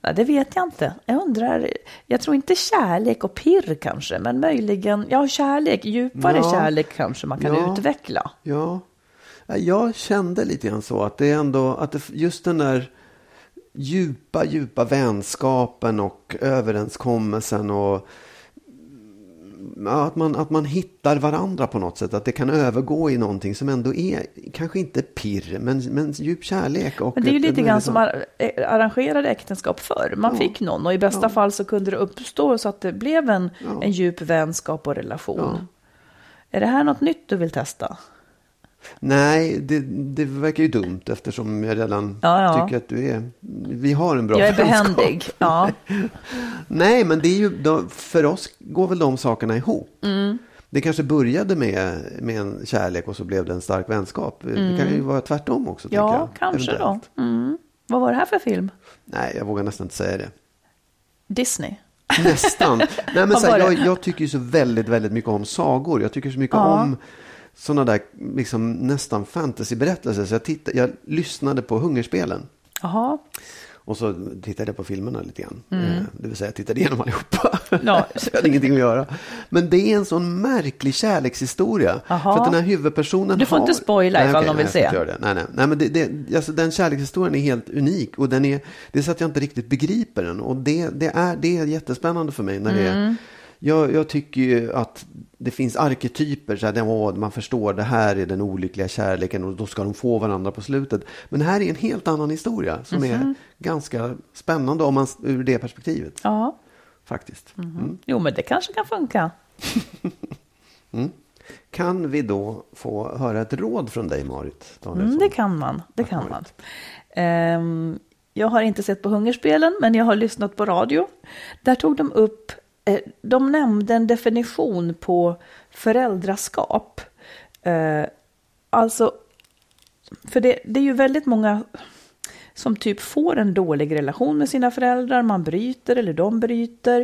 [SPEAKER 2] nej, det vet jag inte. Jag undrar, jag tror inte kärlek och pirr kanske, men möjligen, ja kärlek, djupare
[SPEAKER 3] Ja.
[SPEAKER 2] kärlek kanske man kan
[SPEAKER 3] Ja.
[SPEAKER 2] utveckla.
[SPEAKER 3] Ja, Ja, jag kände lite grann så att det är ändå att det, just den där djupa, djupa vänskapen och överenskommelsen och att, man, att man hittar varandra på något sätt. Att det kan övergå i någonting som ändå är, kanske inte pirr, men, men djup kärlek. Och
[SPEAKER 2] Men det är ju lite grann som ar- eh, arrangerade äktenskap förr. Man
[SPEAKER 3] Ja.
[SPEAKER 2] fick någon och i bästa
[SPEAKER 3] Ja.
[SPEAKER 2] fall så kunde det uppstå så att det blev en,
[SPEAKER 3] Ja.
[SPEAKER 2] en djup vänskap och relation. Är det här något nytt du vill testa?
[SPEAKER 3] Nej, det, det verkar ju dumt eftersom jag redan
[SPEAKER 2] Ja, ja.
[SPEAKER 3] tycker att du är... Vi har en bra
[SPEAKER 2] Jag är
[SPEAKER 3] vänskap.
[SPEAKER 2] behändig. Ja.
[SPEAKER 3] Nej, men det är ju, då, för oss går väl de sakerna ihop.
[SPEAKER 2] Mm.
[SPEAKER 3] Det kanske började med, med en kärlek och så blev det en stark vänskap. Det kan ju vara tvärtom också. tänker
[SPEAKER 2] Mm. ja,
[SPEAKER 3] jag,
[SPEAKER 2] kanske då.
[SPEAKER 3] eventuellt.
[SPEAKER 2] Mm. Vad var det här för film?
[SPEAKER 3] Nej, jag vågar nästan inte säga det.
[SPEAKER 2] Disney?
[SPEAKER 3] Nästan. Nej, men så här, jag, jag tycker ju så väldigt, väldigt mycket om sagor. Jag tycker så mycket
[SPEAKER 2] Ja.
[SPEAKER 3] om sådana där liksom, nästan fantasyberättelser. Så jag, tittade, jag lyssnade på Hungerspelen.
[SPEAKER 2] Jaha.
[SPEAKER 3] Och så tittade jag på filmerna lite grann. Eh, Det vill säga jag tittade igenom allihopa.
[SPEAKER 2] Mm.
[SPEAKER 3] Så jag hade ingenting att göra. Men det är en sån märklig kärlekshistoria.
[SPEAKER 2] Jaha.
[SPEAKER 3] För att den här huvudpersonen
[SPEAKER 2] Du får
[SPEAKER 3] har...
[SPEAKER 2] inte spoila
[SPEAKER 3] Nej,
[SPEAKER 2] ifall
[SPEAKER 3] okej,
[SPEAKER 2] någon vill
[SPEAKER 3] nej,
[SPEAKER 2] se.
[SPEAKER 3] inte det. Nej, nej. nej men det, det, alltså, den kärlekshistorien är helt unik. Och den är, det är så att jag inte riktigt begriper den. Och det, det, är, det är jättespännande för mig. När det
[SPEAKER 2] Mm.
[SPEAKER 3] är, jag, jag tycker ju att det finns arketyper. Så här, åh, man förstår det här är den olyckliga kärleken och då ska de få varandra på slutet. Men här är en helt annan historia som
[SPEAKER 2] Mhm.
[SPEAKER 3] är ganska spännande om man, ur det perspektivet.
[SPEAKER 2] Ja,
[SPEAKER 3] Faktiskt.
[SPEAKER 2] Mhm.
[SPEAKER 3] Mm.
[SPEAKER 2] jo men det kanske kan funka.
[SPEAKER 3] Kan vi då få höra ett råd från dig, Marit?
[SPEAKER 2] Mm, det kan man. Det kan man. Ehm, jag har inte sett på Hungerspelen, men jag har lyssnat på radio. Där tog de upp, Eh, de nämnde en definition på föräldraskap. Eh, alltså, för det, det är ju väldigt många som typ får en dålig relation med sina föräldrar, man bryter eller de bryter.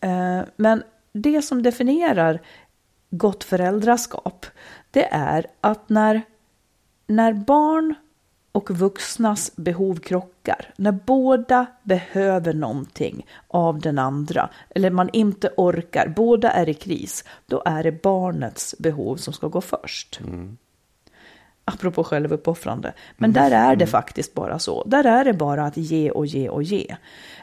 [SPEAKER 2] Eh, Men det som definierar gott föräldraskap, det är att när, när barn och vuxnas behov krockar, när båda behöver någonting av den andra, eller man inte orkar, båda är i kris, då är det barnets behov som ska gå först. Apropå självuppoffrande. Men där är det faktiskt bara så. Där är det bara att ge och ge och ge.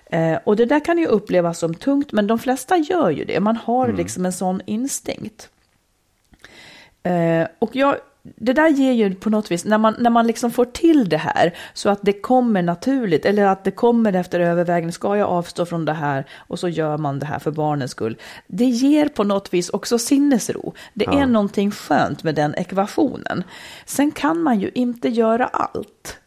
[SPEAKER 2] Eh, och det där kan ju upplevas som tungt, men de flesta gör ju det. Man har liksom en sån instinkt. Eh, och jag, det där ger ju på något vis, när man, när man liksom får till det här så att det kommer naturligt, eller att det kommer efter övervägning, ska jag avstå från det här och så gör man det här för barnens skull. Det ger på något vis också sinnesro. Det är någonting skönt med den ekvationen. Sen kan man ju inte göra allt.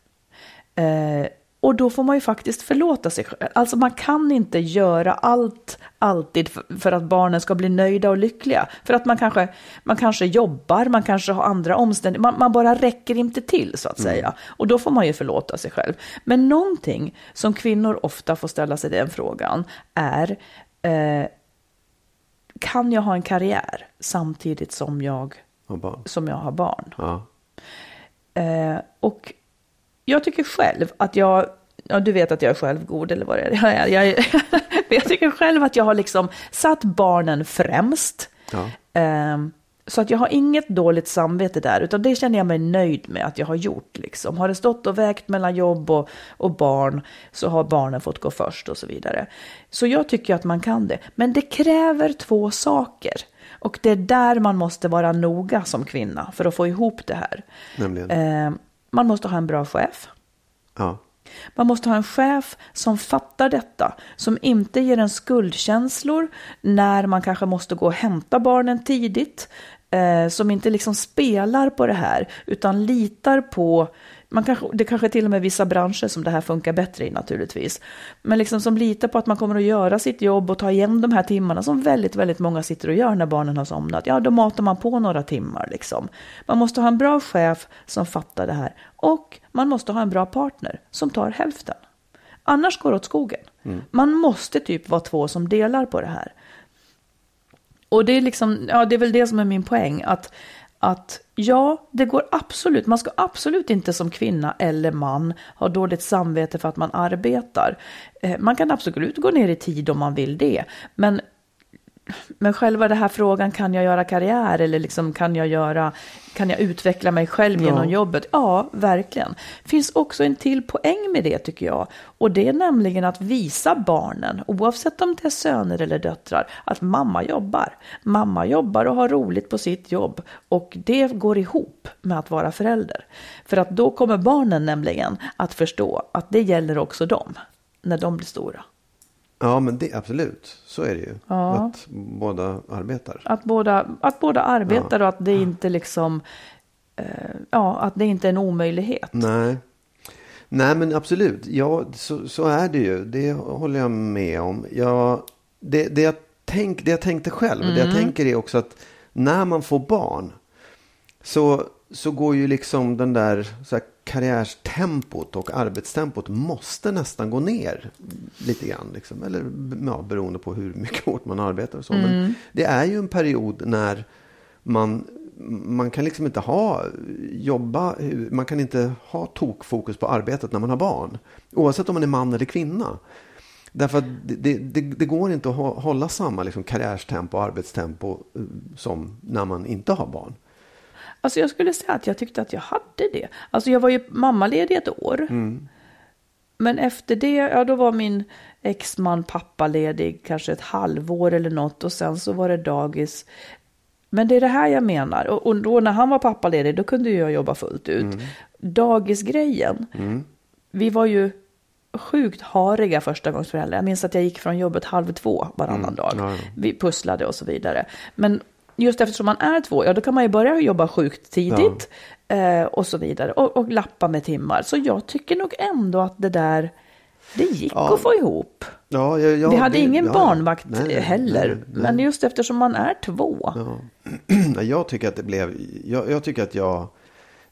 [SPEAKER 2] Eh, och då får man ju faktiskt förlåta sig själv. Alltså man kan inte göra allt alltid för, att barnen ska bli nöjda och lyckliga. För att man kanske, man kanske jobbar, man kanske har andra omständigheter. Man, man bara räcker inte till så att säga. Och då får man ju förlåta sig själv. Men någonting som kvinnor ofta får ställa sig den frågan är eh, kan jag ha en karriär samtidigt som jag, som jag har barn?
[SPEAKER 3] ja.
[SPEAKER 2] Eh, och jag tycker själv att jag, ja du vet att jag är självgod eller vad det är. Jag, jag, jag, men jag tycker själv att jag har liksom satt barnen främst.
[SPEAKER 3] Ja.
[SPEAKER 2] Eh, så att jag har inget dåligt samvete där, utan det känner jag mig nöjd med att jag har gjort. Liksom. Har det stått och vägt mellan jobb och, och barn så har barnen fått gå först och så vidare. Så jag tycker att man kan det. Men det kräver två saker. Och det är där man måste vara noga som kvinna för att få ihop det här.
[SPEAKER 3] Nämligen.
[SPEAKER 2] Eh, man måste ha en bra chef.
[SPEAKER 3] Ja.
[SPEAKER 2] Man måste ha en chef som fattar detta, som inte ger en skuldkänslor när man kanske måste gå och hämta barnen tidigt, eh, som inte liksom spelar på det här, utan litar på man kanske, det kanske till och med vissa branscher som det här funkar bättre i naturligtvis. Men liksom som litar på att man kommer att göra sitt jobb och ta igen de här timmarna som väldigt, väldigt många sitter och gör när barnen har somnat. Ja, då matar man på några timmar liksom. Man måste ha en bra chef som fattar det här. Och man måste ha en bra partner som tar hälften. Annars går det åt skogen. Man måste typ vara två som delar på det här. Och det är liksom, ja det är väl det som är min poäng. Att, att ja, det går absolut, man ska absolut inte som kvinna eller man ha dåligt samvete för att man arbetar. Eh, man kan absolut gå ner i tid om man vill det. Men men själva den här frågan, kan jag göra karriär eller liksom, kan, jag göra, kan jag utveckla mig själv genom jobbet? Ja, verkligen. finns också en till poäng med det tycker jag. Och det är nämligen att visa barnen, oavsett om det är söner eller döttrar, att mamma jobbar. Mamma jobbar och har roligt på sitt jobb. Och det går ihop med att vara förälder. För att då kommer barnen nämligen att förstå att det gäller också dem, när de blir stora.
[SPEAKER 3] Ja, men det absolut. Så är det ju.
[SPEAKER 2] Ja.
[SPEAKER 3] Att båda arbetar.
[SPEAKER 2] Att båda, att båda arbetar
[SPEAKER 3] Ja.
[SPEAKER 2] och att det inte liksom, eh, ja, att det inte är en omöjlighet.
[SPEAKER 3] Nej. Nej, men absolut. Ja, så, så är det ju. Det håller jag med om. Jag, det, det, jag tänk, det jag tänkte själv, det jag tänker är också att när man får barn så, så går ju liksom den där så här, karriärstempot och arbetstempot måste nästan gå ner lite grann. Liksom. Eller ja, beroende på hur mycket hårt man arbetar och så. Men det är ju en period när man man kan liksom inte ha jobba, man kan inte ha tokfokus på arbetet när man har barn. Oavsett om man är man eller kvinna. Därför att det, det, det går inte att hålla samma liksom karriärstempo och arbetstempo eh, som när man inte har barn.
[SPEAKER 2] Alltså jag skulle säga att jag tyckte att jag hade det. Alltså jag var ju mammaledig ett år. Mm. Men efter det, ja då var min exman pappaledig kanske ett halvår eller något och sen så var det dagis. Men det är det här jag menar. Och, och då när han var pappaledig då kunde jag jobba fullt ut. Mm. Dagisgrejen. Mm. Vi var ju sjukt hariga första gångs föräldrar. Jag minns att jag gick från jobbet halv två varannan mm. dag. Vi pusslade och så vidare. Men just eftersom man är två, ja då kan man ju börja jobba sjukt tidigt ja. eh, och så vidare. Och, och, lappa med timmar. Så jag tycker nog ändå att det där, det gick ja. att få ihop. Ja, ja, Vi hade det, ingen barnvakt nej, heller. Nej, nej. Men just eftersom man är två.
[SPEAKER 3] Jag tycker att det blev, jag, jag tycker att jag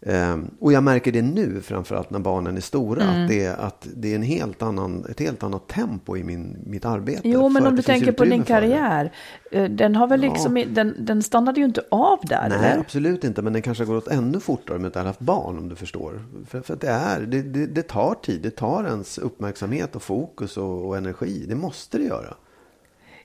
[SPEAKER 3] Um, och jag märker det nu, framförallt när barnen är stora, mm. att, det, att det är en helt annan, ett helt annat tempo i min, mitt arbete.
[SPEAKER 2] Jo, men om du tänker på din karriär, eh, den, har väl liksom, ja. den, den stannade ju inte av där?
[SPEAKER 3] Nej,
[SPEAKER 2] eller?
[SPEAKER 3] absolut inte, men den kanske har gått ännu fortare om jag inte hade haft barn, om du förstår. För, för det, är, det, det, det, tar tid, det tar ens uppmärksamhet och fokus och, och energi. Det måste det göra.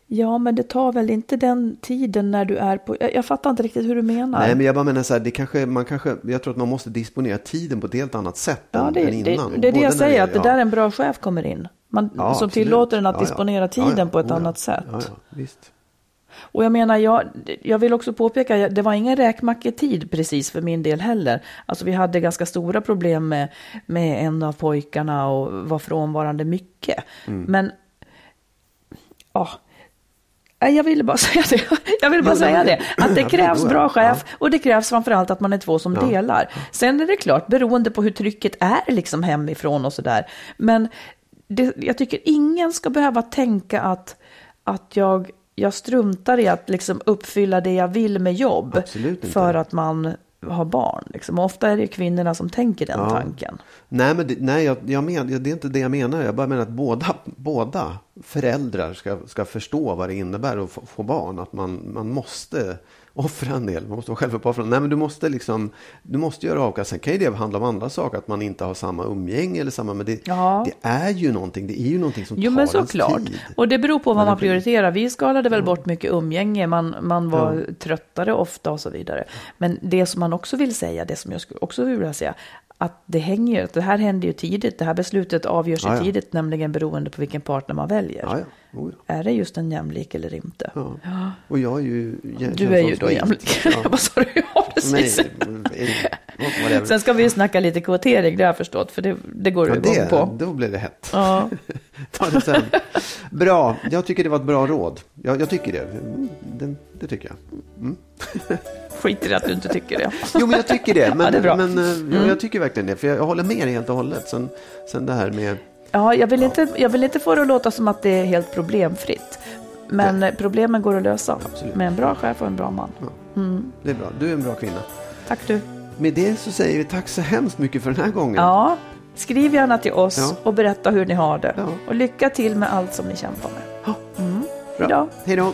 [SPEAKER 2] Ja, men det tar väl inte den tiden när du är på... Jag, jag, fattar inte riktigt hur du menar.
[SPEAKER 3] Nej, men jag bara menar så här, det kanske, man kanske, jag tror att man måste disponera tiden på ett helt annat sätt
[SPEAKER 2] ja, det, än, innan. Det, det är det jag säger, att det där är en bra chef kommer in. Man, ja, som absolut. tillåter en att disponera tiden på ett oh, annat sätt. visst. Och jag menar, jag, jag vill också påpeka, det var ingen räkmacketid precis för min del heller. Alltså vi hade ganska stora problem med, med en av pojkarna och var frånvarande mycket. Mm. Men, ja, jag ville bara säga det. Jag ville bara säga det. Att det krävs bra chef och det krävs framförallt att man är två som delar. Sen är det klart, beroende på hur trycket är liksom hemifrån och sådär. Men det, jag tycker ingen ska behöva tänka att, att jag, jag struntar i att liksom uppfylla det jag vill med jobb. För att man har barn. Liksom. Och ofta är det kvinnorna som tänker den ja. tanken.
[SPEAKER 3] Nej, men det, nej jag, jag men, det är inte det jag menar. Jag bara menar att båda, båda föräldrar ska, ska förstå vad det innebär att få, få barn. Att man, man måste offra en del. Man måste vara självuppoffrande. Nej, men du måste liksom, du måste göra avkast. Sen kan ju det handla om andra saker, att man inte har samma umgänge eller samma, men det, ja. det är ju någonting, det är ju någonting som jo, tar men såklart. tid.
[SPEAKER 2] Och det beror på vad man prioriterar. Vi skalade väl ja. bort mycket umgänge, man, man var ja. tröttare ofta och så vidare. Men det som man också vill säga, det som jag också vill säga, att det hänger, det här händer ju tidigt, det här beslutet avgörs ju tidigt, nämligen beroende på vilken partner man väljer. Oh ja. Är det just en jämlik eller inte? Ja.
[SPEAKER 3] ja. Och jag är ju...
[SPEAKER 2] Jag du är ju då jämlik. Ja. Vad sa du? Ja, precis. Nej, Sen ska vi ju snacka lite kvotering, det har jag förstått, för det, det går ja, igång på.
[SPEAKER 3] Då blir det hett. Ja. Ta det sen. Bra, jag tycker det var ett bra råd. Jag, jag tycker det. det. det. tycker jag. Mm.
[SPEAKER 2] Skit i att du inte tycker det.
[SPEAKER 3] jo, men jag tycker det. Men, ja, det men eh, mm. jag tycker verkligen det. För jag, håller med dig helt och hållet. Sen, sen det här med
[SPEAKER 2] Ja, jag vill, inte, jag vill inte få det att låta som att det är helt problemfritt. Men Nej. problemen går att lösa Absolut. med en bra chef och en bra man. Ja.
[SPEAKER 3] Mm. Det är bra. Du är en bra kvinna.
[SPEAKER 2] Tack du.
[SPEAKER 3] Med det så säger vi tack så hemskt mycket för den här gången.
[SPEAKER 2] Ja, skriv gärna till oss ja. och berätta hur ni har det. Ja. Och lycka till med allt som ni kämpar med. Ja. Mm.
[SPEAKER 3] Bra. Hej då.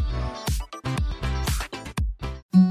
[SPEAKER 6] Thank you.